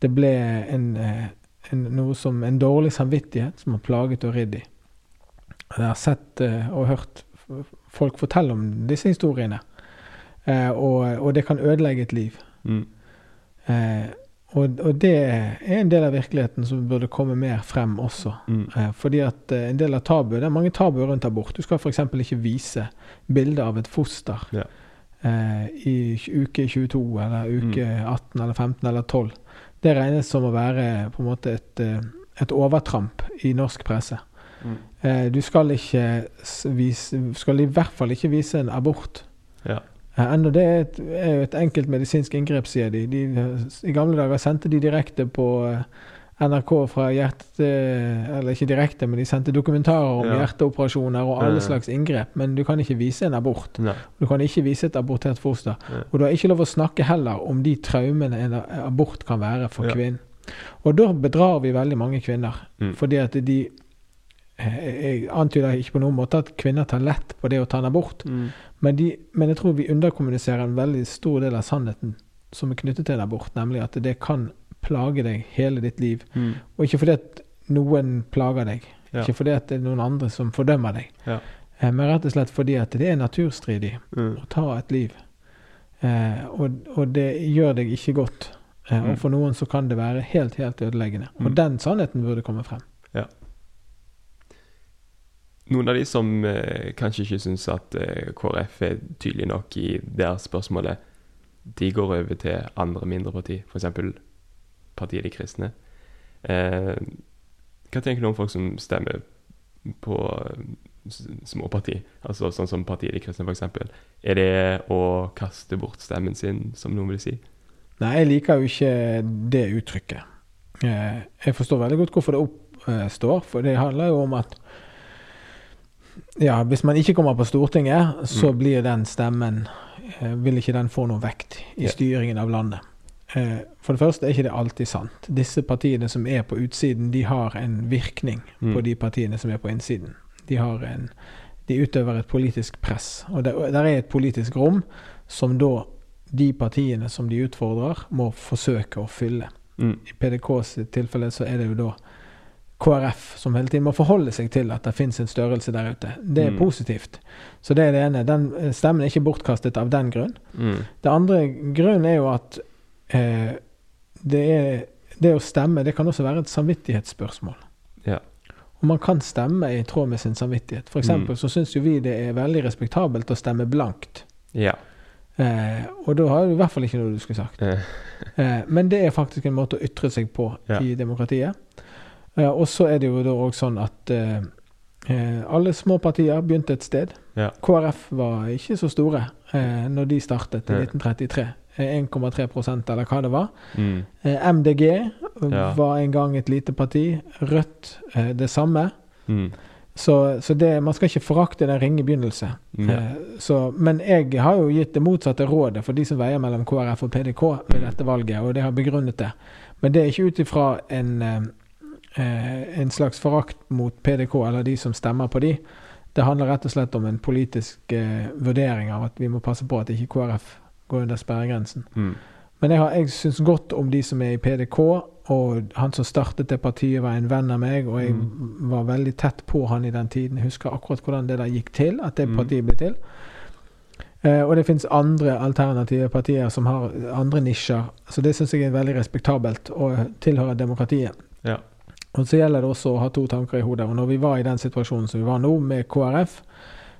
Det ble en, eh, en, noe som en dårlig samvittighet som har plaget og ridd de. Jeg har sett eh, og hørt folk fortelle om disse historiene. Eh, og, og det kan ødelegge et liv. Mm. Eh, og, og det er en del av virkeligheten som burde komme mer frem også. Mm. Eh, fordi at eh, en del av tabu, Det er mange tabuer rundt abort. Du skal f.eks. ikke vise bilde av et foster Ja. eh, i uke 22 eller uke Mm. 18 eller 15 eller 12. Det regnes som å være på en måte et, eh, et overtramp i norsk presse. Mm. Eh, du skal ikke vise Skal i hvert fall ikke vise en abort. Ja. Enda det er, et, er jo et enkelt medisinsk inngrep, sier de. de. I gamle dager sendte de direkte på eh, NRK fra hjerte... Eller ikke direkte, men de sendte dokumentarer om Ja. hjerteoperasjoner og alle slags inngrep. Men du kan ikke vise en abort. Nei. Du kan ikke vise et abortert foster. Nei. Og du har ikke lov å snakke heller om de traumene en abort kan være for Ja. kvinnen. Og da bedrar vi veldig mange kvinner. Mm. Fordi at de eh, Jeg antyder ikke på noen måte at kvinner tar lett på det å ta en abort. Mm. Men, de, men jeg tror vi underkommuniserer en veldig stor del av sannheten som er knyttet til en abort. Nemlig at det kan plage deg hele ditt liv. Mm. Og ikke fordi at noen plager deg. Ja. Ikke fordi at det er noen andre som fordømmer deg. Ja. Eh, Men rett og slett fordi at det er naturstridig Mm. å ta et liv. Eh, og, og det gjør deg ikke godt. Eh, Mm. Og for noen så kan det være helt, helt ødeleggende. Og Mm. den sannheten burde komme frem. Noen av de som eh, kanskje ikke syns at eh, KrF er tydelig nok i deres spørsmålet, de går over til andre mindre parti, f.eks. Partiet De kristne. Eh, hva tenker du om folk som stemmer på småparti små parti, altså sånn som Partiet De kristne f.eks.? Er det å kaste bort stemmen sin, som noen vil si? Nei, jeg liker jo ikke det uttrykket. Eh, jeg forstår veldig godt hvorfor det oppstår, for det handler jo om at ja, hvis man ikke kommer på Stortinget, så Mm. blir den stemmen eh, Vil ikke den få noe vekt i styringen av landet. Eh, for det første er ikke det alltid sant. Disse partiene som er på utsiden, de har en virkning Mm. på de partiene som er på innsiden. De har en De utøver et politisk press. Og det der er et politisk rom som da de partiene som de utfordrer, må forsøke å fylle. Mm. I PDKs tilfelle så er det jo da KrF som hele tiden må forholde seg til at det finnes en størrelse der ute. Det er Mm. positivt. Så det er det ene. Den eh, stemmen er ikke bortkastet av den grunn. Mm. Det andre grunnen er jo at eh, det, er, det å stemme det kan også være et samvittighetsspørsmål. Ja. Og man kan stemme i tråd med sin samvittighet. For eksempel Mm. så syns jo vi det er veldig respektabelt å stemme blankt. Ja. Eh, og da har du i hvert fall ikke noe du skulle sagt. Eh, Eh, men det er faktisk en måte å ytre seg på Ja. i demokratiet. Eh, og så er det jo da òg sånn at eh, eh, alle små partier begynte et sted. Ja. KrF var ikke så store eh, når de startet i 1933. Eh, 1,3% eller hva det var. mm. Eh, MDG eh, Ja. var en gang et lite parti. Rødt eh, det samme. Mm. Så, så det, man skal ikke forakte den ringe begynnelse. Mm. Eh, så, men jeg har jo gitt det motsatte rådet for de som veier mellom KrF og PDK ved dette valget, og det har begrunnet det. Men det er ikke ut ifra en, eh, en slags forakt mot PDK eller de som stemmer på de. Det handler rett og slett om en politisk eh, vurdering av at vi må passe på at ikke KrF går under sperregrensen. Mm. Men jeg, har- jeg syns godt om de som er i PDK, og han som startet det partiet, var en venn av meg, og jeg Mm. var veldig tett på han i den tiden. Jeg husker akkurat hvordan det der gikk til, at det Mm. partiet ble til. Eh, og det finnes andre alternative partier som har andre nisjer, så det syns jeg er veldig respektabelt å tilhøre demokratiet. Ja. Og så gjelder det også å ha to tanker i hodet. Og når vi var i den situasjonen som vi var nå, med KrF,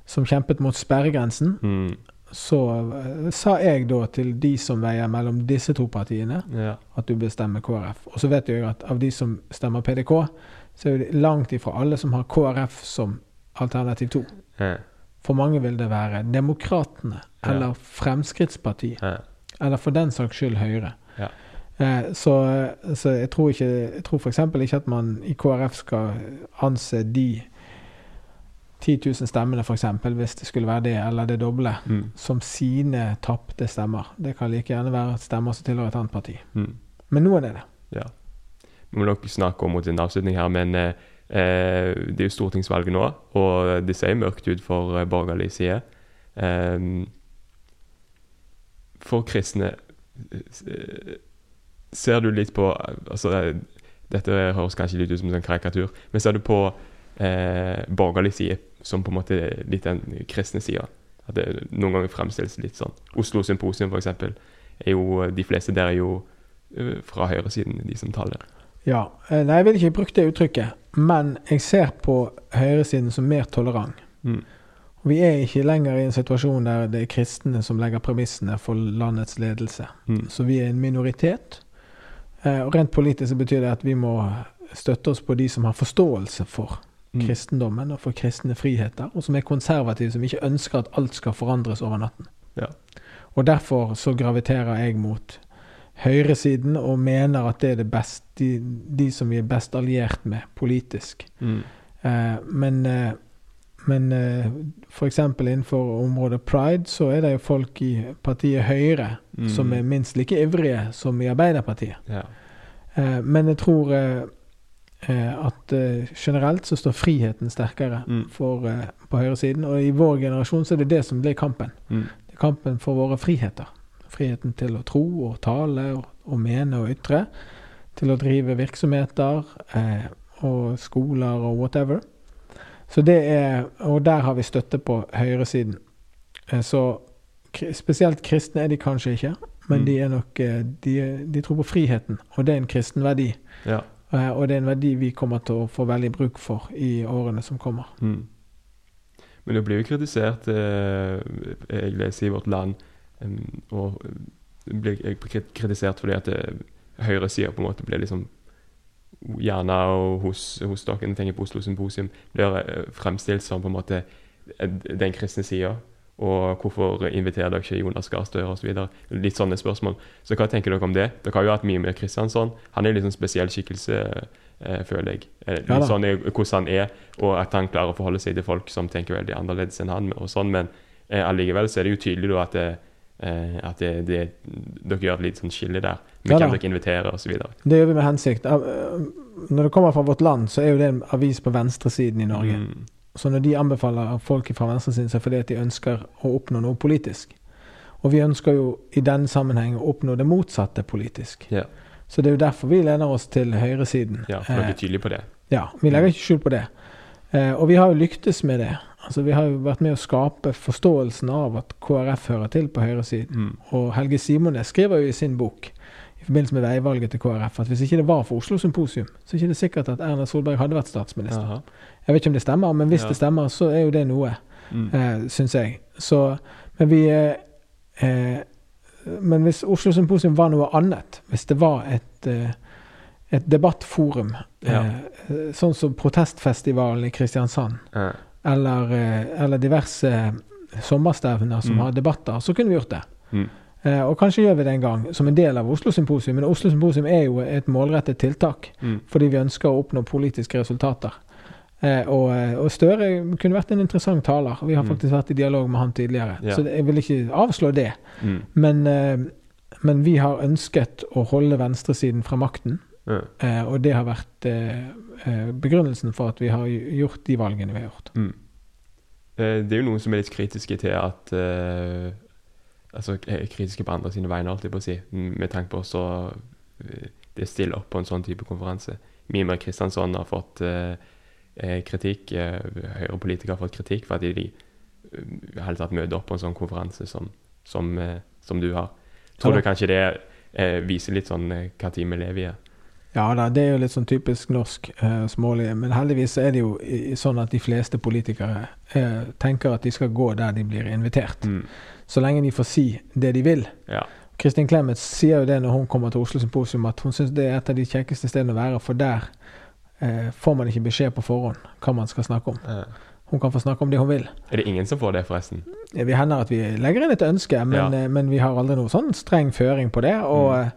som kjempet mot sperregrensen, Mm. så uh, sa jeg da til de som veier mellom disse to partiene, Ja. at du bestemmer KrF. Og så vet jeg at av de som stemmer PDK, så er det langt ifra alle som har KrF som alternativ to. Ja. For mange vil det være Demokratene Ja. eller Fremskrittspartiet, Eh. eller for den saks skyld Høyre. Ja. Eh, så, så jeg tror ikke Jeg tror f.eks. ikke at man i KrF skal anse de 10 000 stemmene, f.eks., hvis det skulle være det, eller det doble, Mm. som sine tapte stemmer. Det kan like gjerne være stemmer som tilhører et annet parti. Mm. Men noen er det. Ja. Vi må nok snakke om mot en avslutning her, men eh, eh, det er jo stortingsvalget nå, og det ser mørkt ut for eh, borgerlig side. Eh, for kristne Ser du litt på altså, Dette høres kanskje litt ut som en sånn karikatur, men ser du på eh, borgerlig side som på en måte litt den kristne sida? At det noen ganger fremstilles litt sånn. Oslo Symposium, for eksempel, er jo De fleste der er jo eh, fra høyresiden, de som taler. Ja. eh, Nei, jeg vil ikke bruke det uttrykket, men jeg ser på høyresiden som mer tolerant. Mm. Vi er ikke lenger i en situasjon der det er kristne som legger premissene for landets ledelse. Mm. Så vi er en minoritet. Eh, Og rent politisk så betyr det at vi må støtte oss på de som har forståelse for Mm. kristendommen og for kristne friheter, og som er konservative, som ikke ønsker at alt skal forandres over natten. Ja. Og derfor så graviterer jeg mot høyresiden og mener at det er det best, de, de som vi er best alliert med politisk. Mm. Eh, men eh, men eh, f.eks. innenfor området pride så er det jo folk i partiet Høyre Mm. som er minst like ivrige som i Arbeiderpartiet. Ja. Eh, men jeg tror eh, eh, at eh, generelt så står friheten sterkere Mm. for, eh, på høyresiden. Og i vår generasjon så er det det som blir kampen. Mm. Det er kampen for våre friheter. Friheten til å tro og tale og, og mene og ytre. Til å drive virksomheter og skoler og whatever. Så det er, Og der har vi støtte på høyresiden. Eh, så spesielt kristne er de kanskje ikke, men Mm. de er nok eh, de, de tror på friheten, og det er en kristen verdi. ja. Eh, Og det er en verdi vi kommer til å få veldig bruk for i årene som kommer. Mm. Men det blir jo kritisert, jeg leser i Vårt Land, og blir kritisert fordi at høyresida på en måte blir liksom Gjerne hos, hos dere, jeg tenker på Oslo Symposium, blir eh, fremstilt som på en måte eh, den kristne sida. Og hvorfor inviterer dere ikke Jonas Gahr Støre osv.? Litt sånne spørsmål. Så hva tenker dere om det? Dere har jo hatt mye med Kristiansson. Han er litt sånn spesiell skikkelse, eh, føler jeg. Ja sånn hvordan han er, og at han klarer å forholde seg til folk som tenker veldig annerledes enn han. og sånn, Men allikevel så er det jo tydelig da at, det, at det, det, dere gjør et litt sånn skille der. Med Ja kan hvem dere inviterer osv. Det gjør vi med hensikt. Eh, Når det kommer fra vårt land, så er jo det en avis på venstresiden i Norge. Mm. Så når de anbefaler folk fra venstresiden, så er det fordi at de ønsker å oppnå noe politisk. Og vi ønsker jo i denne sammenheng å oppnå det motsatte politisk. Yeah. Så det er jo derfor vi lener oss til høyresiden. ja, for dere Eh, er tydelige på det. Ja, vi legger ikke skjul på det. Eh, og vi har jo lyktes med det. Altså, vi har jo vært med å skape forståelsen av at KrF hører til på høyresiden. Mm. Og Helge Simone skriver jo i sin bok i forbindelse med veivalget til KrF at hvis ikke det var for Oslo Symposium, så er ikke det sikkert at Erna Solberg hadde vært statsminister. Aha. Jeg vet ikke om det stemmer, men hvis Ja. det stemmer, så er jo det noe, Mm. eh, syns jeg. Så, men vi eh, eh, Men hvis Oslo Symposium var noe annet, hvis det var et, eh, et debattforum, Ja. eh, sånn som protestfestivalen i Kristiansand, ja. eller, eh, eller diverse sommerstevner som Mm. har debatter, så kunne vi gjort det. Mm. Eh, og kanskje gjør vi det en gang som en del av Oslo Symposium. Men Oslo Symposium er jo et målrettet tiltak Mm. fordi vi ønsker å oppnå politiske resultater. Eh, og, eh, og Støre kunne vært en interessant taler. Vi har Mm. faktisk vært i dialog med han tidligere. Ja. Så jeg vil ikke avslå det. Mm. Men, men vi har ønsket å holde venstresiden fra makten. Ja. Eh, og det har vært begrunnelsen for at vi har gjort de valgene vi har gjort. Mm. Eh, Det er jo noen som er litt kritiske til at eh, Altså er kritiske på andre sine vegne, alltid på å si, med tanke på så eh, det stiller opp på en sånn type konferanse. Mimir Kristiansson har fått eh, eh, kritikk, eh, Høyre-politikere har fått kritikk for at de hele tatt møter opp på en sånn konferanse som, som, eh, som du har. Tror Ja du kanskje det eh, viser litt sånn eh, hva tid vi lever i? Ja da, det er jo litt sånn typisk norsk eh, smålige. Men heldigvis er det jo sånn at de fleste politikere eh, tenker at de skal gå der de blir invitert. Mm. Så lenge de får si det de vil. Ja. Kristin Clemet sier jo det når hun kommer til Oslo Symposium, at hun syns det er et av de kjekkeste stedene å være, for der eh, får man ikke beskjed på forhånd hva man skal snakke om. Ja. Hun kan få snakke om det hun vil. Er det ingen som får det, forresten? Vi hender at vi legger inn et ønske, men, Ja. eh, men vi har aldri noe sånn streng føring på det. Og Mm.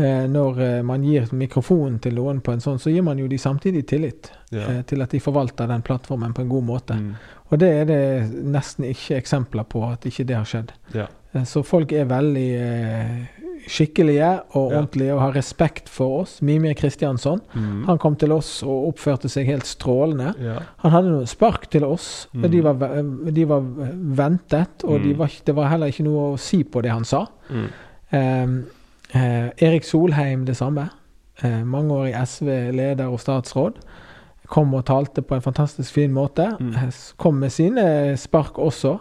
Eh, når eh, man gir mikrofonen til noen på en sånn, så gir man jo de samtidig tillit Ja. eh, til at de forvalter den plattformen på en god måte. Mm. Og det er det nesten ikke eksempler på at ikke det har skjedd. Ja. Så folk er veldig skikkelige og ordentlige og har respekt for oss. Mimir Kristiansson. Mm. Han kom til oss og oppførte seg helt strålende. ja. Han hadde noen spark til oss, Mm. de var, de var ventet. Og de Mm. var, det var heller ikke noe å si på det han sa. Mm. Eh, Erik Solheim det samme. Eh, mange år i SV, leder og statsråd. Kom og talte på en fantastisk fin måte. Mm. Eh, Kom med sine spark også.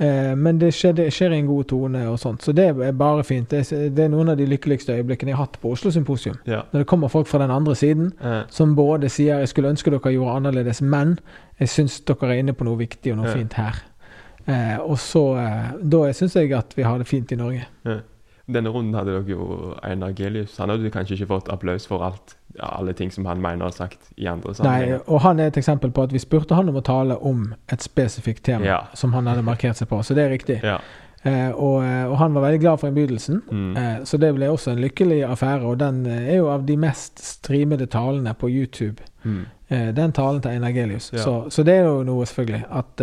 Eh, men det skjer, skjer i en god tone og sånt, så det er bare fint. Det, er- det er noen av de lykkeligste øyeblikkene jeg har hatt på Oslo Symposium. ja. Når det kommer folk fra den andre siden Eh, som både sier 'jeg skulle ønske dere gjorde annerledes', men jeg syns dere er inne på noe viktig og noe fint her. Eh, og så eh, Da syns jeg at vi har det fint i Norge. Denne runden hadde dere jo Einar Gelius. Han hadde kanskje ikke fått applaus for alt, alle ting som han mener og sagt i andre Nei, og han er et eksempel på at vi spurte han om å tale om et spesifikt tema Ja. som han hadde markert seg på, så det er riktig. Ja. Eh, og, eh, og han var veldig glad for innbydelsen. Mm. Eh, så det ble også en lykkelig affære, og den eh, er jo av de mest streamede talene på YouTube. Mm. Eh, den talen til Einar Gelius. Ja. Så, så det er jo noe, selvfølgelig. At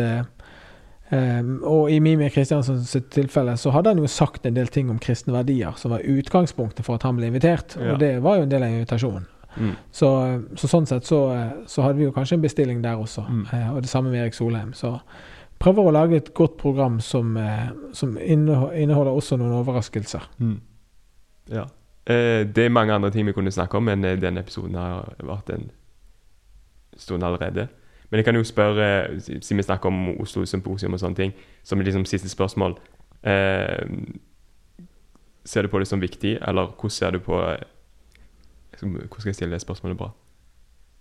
eh, Og i Mimir Kristiansens tilfelle så hadde han jo sagt en del ting om kristne verdier som var utgangspunktet for at han ble invitert, Ja. og det var jo en del av invitasjonen. Mm. Så, så sånn sett så, så hadde vi jo kanskje en bestilling der også. Mm. uh, og det samme med Erik Solheim. Så prøver å lage et godt program som, uh, som inneholder også noen overraskelser. Mm. Ja. Uh, det er mange andre ting vi kunne snakke om, men denne episoden har vært en stund allerede. Men jeg kan jo spørre, siden vi snakker om Oslo Symposium og sånne ting, som liksom siste spørsmål eh, Ser du på det som viktig, eller hvordan ser du på eh, Hvordan skal jeg stille det spørsmålet bra?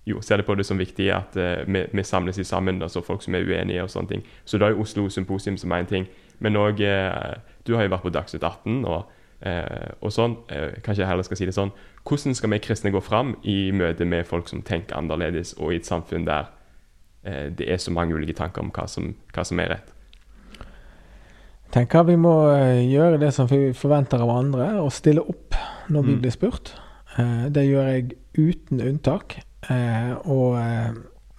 Jo, ser du på det som viktig at eh, vi, vi samles i sammen, altså folk som er uenige og sånne ting. Så da er Oslo Symposium som én ting. Men òg eh, Du har jo vært på Dagsnytt 18 og, eh, og sånn. Eh, kanskje jeg heller skal si det sånn. Hvordan skal vi kristne gå fram i møte med folk som tenker annerledes, og i et samfunn der det er så mange ulike tanker om hva som, hva som er rett? Jeg tenker vi må eh, gjøre det som vi forventer av andre, og stille opp når vi Mm. blir spurt. Eh, det gjør jeg uten unntak. Eh, og eh,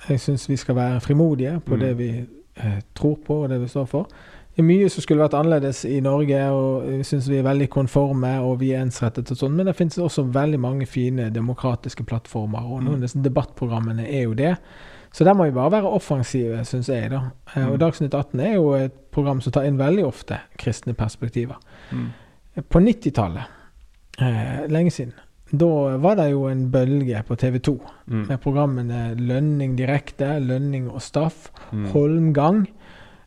jeg syns vi skal være frimodige på Mm. det vi eh, tror på og det vi står for. Det er mye som skulle vært annerledes i Norge, og jeg syns vi er veldig konforme og vi er ensrettet og sånn, men det finnes også veldig mange fine demokratiske plattformer, og noen av disse debattprogrammene er jo det. Så der må vi bare være offensive, syns jeg. da. Mm. Og. Dagsnytt 18 er jo et program som tar inn veldig ofte kristne perspektiver. Mm. På 90-tallet, eh, lenge siden, da var det jo en bølge på TV 2 Mm. med programmene Lønning direkte, Lønning og Staff, Mm. Holmgang,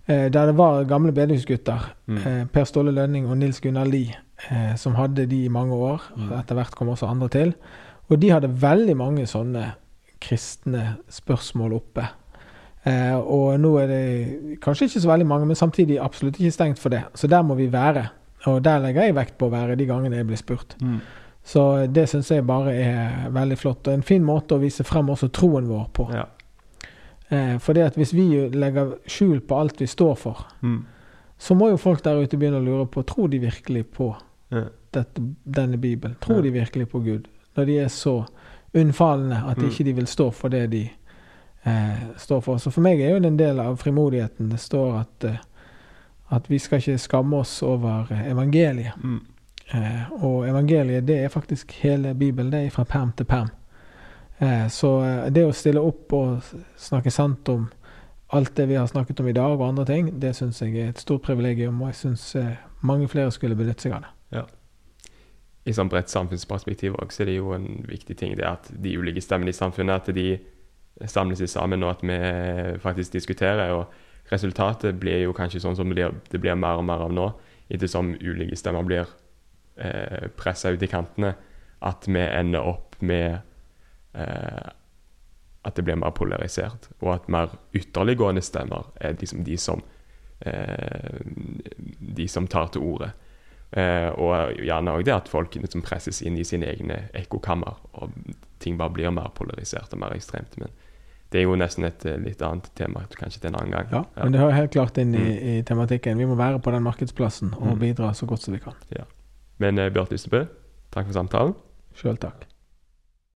eh, der det var gamle bedehusgutter, Mm. eh, Per Ståle Lønning og Nils Gunnar Lie, eh, som hadde de i mange år. Mm. Etter hvert kom også andre til. Og de hadde veldig mange sånne kristne spørsmål oppe. Eh, og nå er det kanskje ikke så veldig mange, men samtidig absolutt ikke stengt for det. Så der må vi være. Og der legger jeg vekt på å være de gangene jeg blir spurt. Mm. Så det syns jeg bare er veldig flott. Og en fin måte å vise frem også troen vår på. Ja. Eh, for det at hvis vi legger skjul på alt vi står for, Mm. så må jo folk der ute begynne å lure på tror de virkelig på Ja. dette, denne Bibelen. Tror Ja. de virkelig på Gud? Når de er så unnfallende at Mm. ikke de vil stå for det de eh, står for. Så for meg er jo det en del av frimodigheten. Det står at, eh, at vi skal ikke skamme oss over evangeliet. Mm. Eh, og evangeliet det er faktisk hele Bibelen. Det er fra perm til perm. Eh, så eh, det å stille opp og snakke sant om alt det vi har snakket om i dag, og andre ting, det syns jeg er et stort privilegium, og jeg syns eh, mange flere skulle benytte seg av det. I sånn bredt samfunnsperspektiv også, så er det jo en viktig ting det at de ulike stemmene i samfunnet at de samles sammen, og at vi faktisk diskuterer. og Resultatet blir jo kanskje sånn som det blir, det blir mer og mer av nå, ettersom ulike stemmer blir eh, pressa ut i kantene, at vi ender opp med eh, at det blir mer polarisert, og at mer ytterliggående stemmer er liksom de som eh, de som tar til orde. Eh, og gjerne òg det at folk liksom presses inn i sine egne ekkokammer, og ting bare blir mer polarisert og mer ekstremt. Men det er jo nesten et eh, litt annet tema, kanskje til en annen gang. Ja, Men det hører helt klart inn i, i tematikken. Vi må være på den markedsplassen og Mm. bidra så godt som vi kan. Men eh, Bjarte Ystebø, takk for samtalen. Sjøl takk.